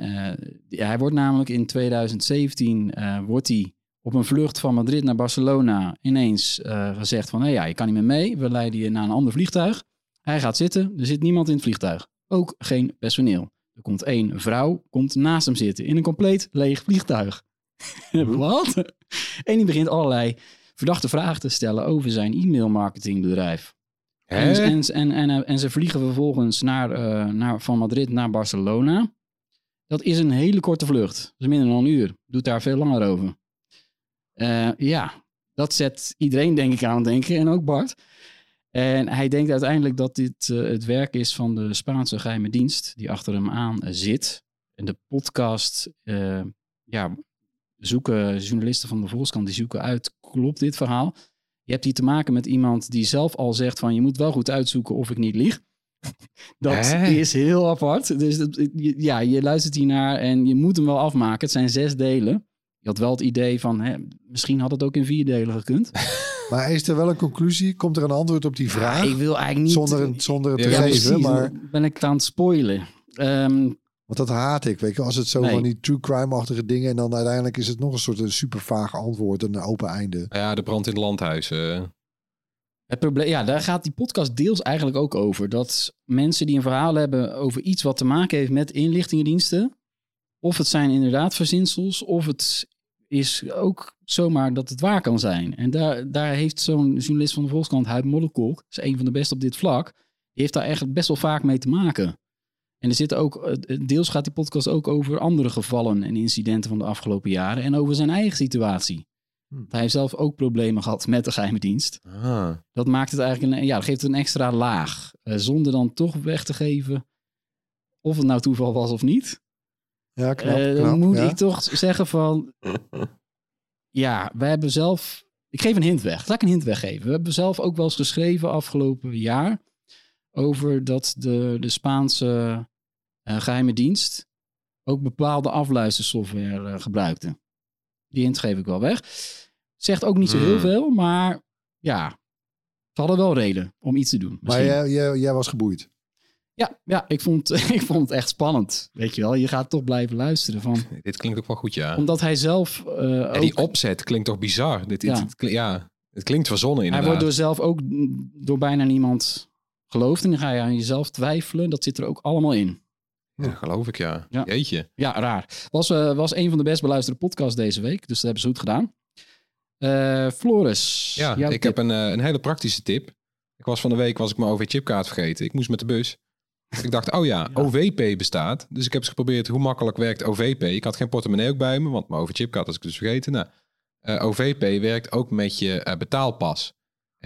S1: hij wordt namelijk in 2017 eh, wordt hij op een vlucht van Madrid naar Barcelona ineens gezegd van... hé, ja, je kan niet meer mee. We leiden je naar een ander vliegtuig. Hij gaat zitten. Er zit niemand in het vliegtuig. Ook geen personeel. Er komt één vrouw, komt naast hem zitten in een compleet leeg vliegtuig. Wat? En die begint allerlei verdachte vragen te stellen over zijn e-mailmarketingbedrijf. En, en, en, en, en ze vliegen vervolgens naar, eh, naar, van Madrid naar Barcelona. Dat is een hele korte vlucht. Dat is minder dan een uur. Doet daar veel langer over. Eh, ja, dat zet iedereen denk ik aan het denken. En ook Bart. En hij denkt uiteindelijk dat dit eh, het werk is van de Spaanse geheime dienst die achter hem aan eh, zit. En de podcast, eh, ja, zoeken journalisten van de Volkskrant, die zoeken uit, klopt dit verhaal? Je hebt hier te maken met iemand die zelf al zegt van je moet wel goed uitzoeken of ik niet lieg. Dat
S2: Hè?
S1: is heel apart. Dus dat, je- ja, je luistert hiernaar en je moet hem wel afmaken. Het zijn zes delen. Je had wel het idee van, hè, misschien had het ook in vier delen gekund.
S3: Maar is er wel een conclusie? Komt er een antwoord op die vraag?
S1: ik wil eigenlijk niet...
S3: zonder, een- zonder het te
S2: Ja,
S3: geven,
S1: precies.
S3: maar...
S1: Ben ik het aan het spoilen. Ehm,
S3: Want dat haat ik, weet je. Als het zo
S1: Nee.
S3: van die true crime-achtige dingen... en dan uiteindelijk is het nog een soort een super vaag antwoord... en een open einde.
S2: Ja, de brand in het landhuis. eh.
S1: Het probleem, ja, daar gaat die podcast deels eigenlijk ook over. Dat mensen die een verhaal hebben over iets wat te maken heeft met inlichtingendiensten, of het zijn inderdaad verzinsels, of het is ook zomaar dat het waar kan zijn. En daar, daar heeft zo'n journalist van de Volkskrant, Huib Modderkolk, is een van de beste op dit vlak, die heeft daar echt best wel vaak mee te maken. En er zitten ook, eh, deels gaat die podcast ook over andere gevallen en incidenten van de afgelopen jaren en over zijn eigen situatie.
S3: Hm.
S1: Hij heeft zelf ook problemen gehad met de geheime dienst.
S2: Ah.
S1: Dat maakt het eigenlijk een, ja, dat geeft het een extra laag. Eh, zonder dan toch weg te geven of het nou toeval was of niet.
S3: Ja, knap,
S1: Eh,
S3: knap,
S1: dan moet
S3: ja.
S1: ik toch zeggen van, ja, wij hebben zelf, ik geef een hint weg. Laat ik een hint weggeven. We hebben zelf ook wel eens geschreven afgelopen jaar over dat de, de Spaanse eh, geheime dienst ook bepaalde afluistersoftware eh, gebruikte. Die hint geef ik wel weg. Zegt ook niet zo heel
S2: Hmm.
S1: veel, maar ja, ze hadden wel reden om iets te doen.
S3: Maar
S1: misschien.
S3: jij, jij, jij was geboeid.
S1: Ja, ja ik, vond, ik vond het echt spannend. Weet je wel, je gaat toch blijven luisteren. Van,
S2: Dit klinkt ook wel goed, ja.
S1: omdat hij zelf eh,
S2: Ja,
S1: ook...
S2: die opzet klinkt toch bizar? Dit,
S1: Ja.
S2: ja, het klinkt verzonnen
S1: hij
S2: inderdaad.
S1: wordt door zelf ook door bijna niemand geloofd. En dan ga je aan jezelf twijfelen. Dat zit er ook allemaal in.
S2: Ja, geloof ik, ja.
S1: Ja.
S2: Jeetje.
S1: Ja, raar. Was, eh, was een van de best beluisterde podcasts deze week. Dus dat hebben ze goed gedaan. Eh, Floris.
S2: Ja, ik
S1: tip.
S2: heb een, eh, een hele praktische tip. Ik was van de week was ik mijn OV-chipkaart vergeten. Ik moest met de bus. Dus ik dacht, oh ja,
S1: Ja.
S2: OVP bestaat. Dus ik heb eens geprobeerd hoe makkelijk werkt OVP. Ik had geen portemonnee ook bij me, want mijn OV-chipkaart was ik dus vergeten. Nou, eh, OVP werkt ook met je betaalpas.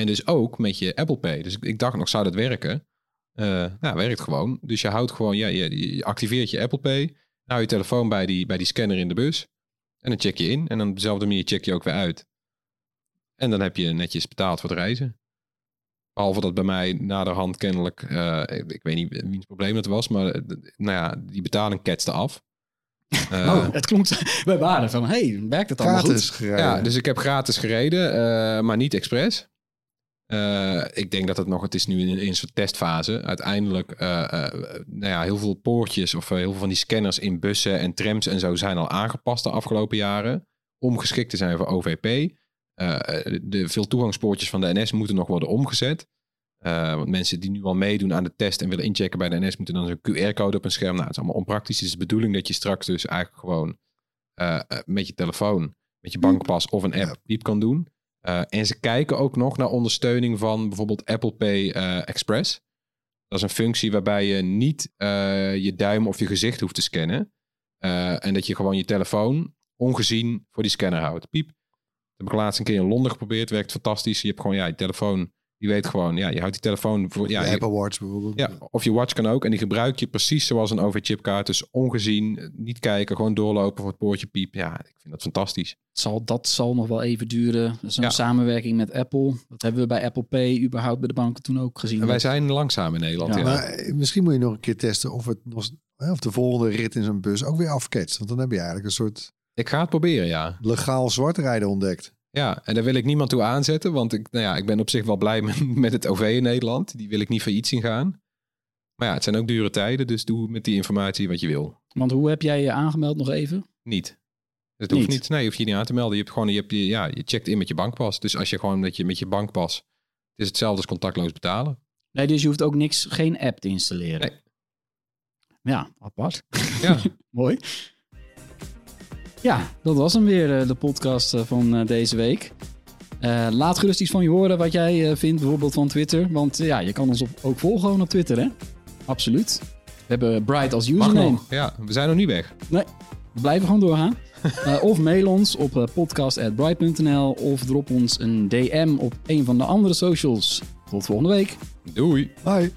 S2: En dus ook met je Apple Pay. Dus ik, ik dacht nog, zou dat werken? Eh nou, werkt gewoon. Dus je houdt gewoon, ja, je, je activeert je Apple Pay. Nou, je telefoon bij die, bij die scanner in de bus. En dan check je in. En dan op dezelfde manier check je ook weer uit. En dan heb je netjes betaald voor het reizen. Behalve dat bij mij naderhand kennelijk, eh, ik, ik weet niet wiens probleem het was, maar eh, nou ja, die betaling ketste af. Eh,
S1: Oh, het klonk... Wij waren van, hey, werkt het allemaal
S3: Gratis
S1: goed?
S3: gereden.
S2: ja, dus ik heb gratis gereden, eh, maar niet expres. Eh, ik denk dat het nog, het is nu in, in een soort testfase. Uiteindelijk, eh, nou ja, heel veel poortjes of heel veel van die scanners in bussen en trams en zo zijn al aangepast de afgelopen jaren. Om geschikt te zijn voor OVP. De veel toegangspoortjes van de NS moeten nog worden omgezet. Want mensen die nu al meedoen aan de test en willen inchecken bij de NS moeten dan zo'n QR-code op een scherm. Nou, het is allemaal onpraktisch. Het is de bedoeling dat je straks dus eigenlijk gewoon met je telefoon, met je bankpas of een app piep kan doen. Eh, en ze kijken ook nog naar ondersteuning van bijvoorbeeld Apple Pay eh, Express. Dat is een functie waarbij je niet eh, je duim of je gezicht hoeft te scannen. En dat je gewoon je telefoon ongezien voor die scanner houdt. Piep. Dat heb ik laatst een keer in Londen geprobeerd. Werkt fantastisch. Je hebt gewoon ja, je telefoon Die weet gewoon, ja, je houdt die telefoon voor... Ja, je-
S3: Apple Watch bijvoorbeeld.
S2: ja, of je watch kan ook. En die gebruik je precies zoals een OV-chipkaart. Dus ongezien, niet kijken, gewoon doorlopen voor het poortje piep. Ja, ik vind dat fantastisch.
S1: Zal, dat zal nog wel even duren. Zo'n
S2: Ja.
S1: samenwerking met Apple. Dat hebben we bij Apple Pay überhaupt bij de banken toen ook gezien.
S2: En wij zijn langzaam in Nederland.
S1: Ja.
S2: Ja,
S3: Maar eh, misschien moet je nog een keer testen of, het nog, hè, of de volgende rit in zo'n bus ook weer afketst. Want dan heb je eigenlijk een soort
S2: Ik ga het proberen, ja.
S3: legaal zwartrijden ontdekt.
S2: Ja, en daar wil ik niemand toe aanzetten. Want ik, nou ja, ik ben op zich wel blij met, met het OV in Nederland. Die wil ik niet failliet zien gaan. Maar ja, het zijn ook dure tijden. Dus doe met die informatie wat je wil.
S1: Want hoe heb jij je aangemeld nog even?
S2: Niet. Het hoeft
S1: Niet?
S2: niet. Nee, je hoeft je niet aan te melden. Je hebt gewoon, je, hebt, je, ja, je checkt in met je bankpas. Dus als je gewoon met je, met je bankpas... Het is hetzelfde als contactloos betalen.
S1: Nee, dus je hoeft ook niks, geen app te installeren.
S2: Nee.
S1: Ja, apart.
S2: Ja,
S1: Mooi. Ja, dat was hem weer, eh, de podcast eh, van eh, deze week. Eh, laat gerust iets van je horen wat jij eh, vindt, bijvoorbeeld van Twitter. Want ja, je kan ons op, ook volgen gewoon op Twitter, hè? Absoluut. We hebben Bright als
S2: mag
S1: username.
S2: nog. Ja, we zijn nog niet weg.
S1: Nee, we blijven gewoon doorgaan. Eh, of mail ons op podcast.bright.nl of drop ons een DM op een van de andere socials. Tot volgende week.
S2: Doei.
S3: Hoi.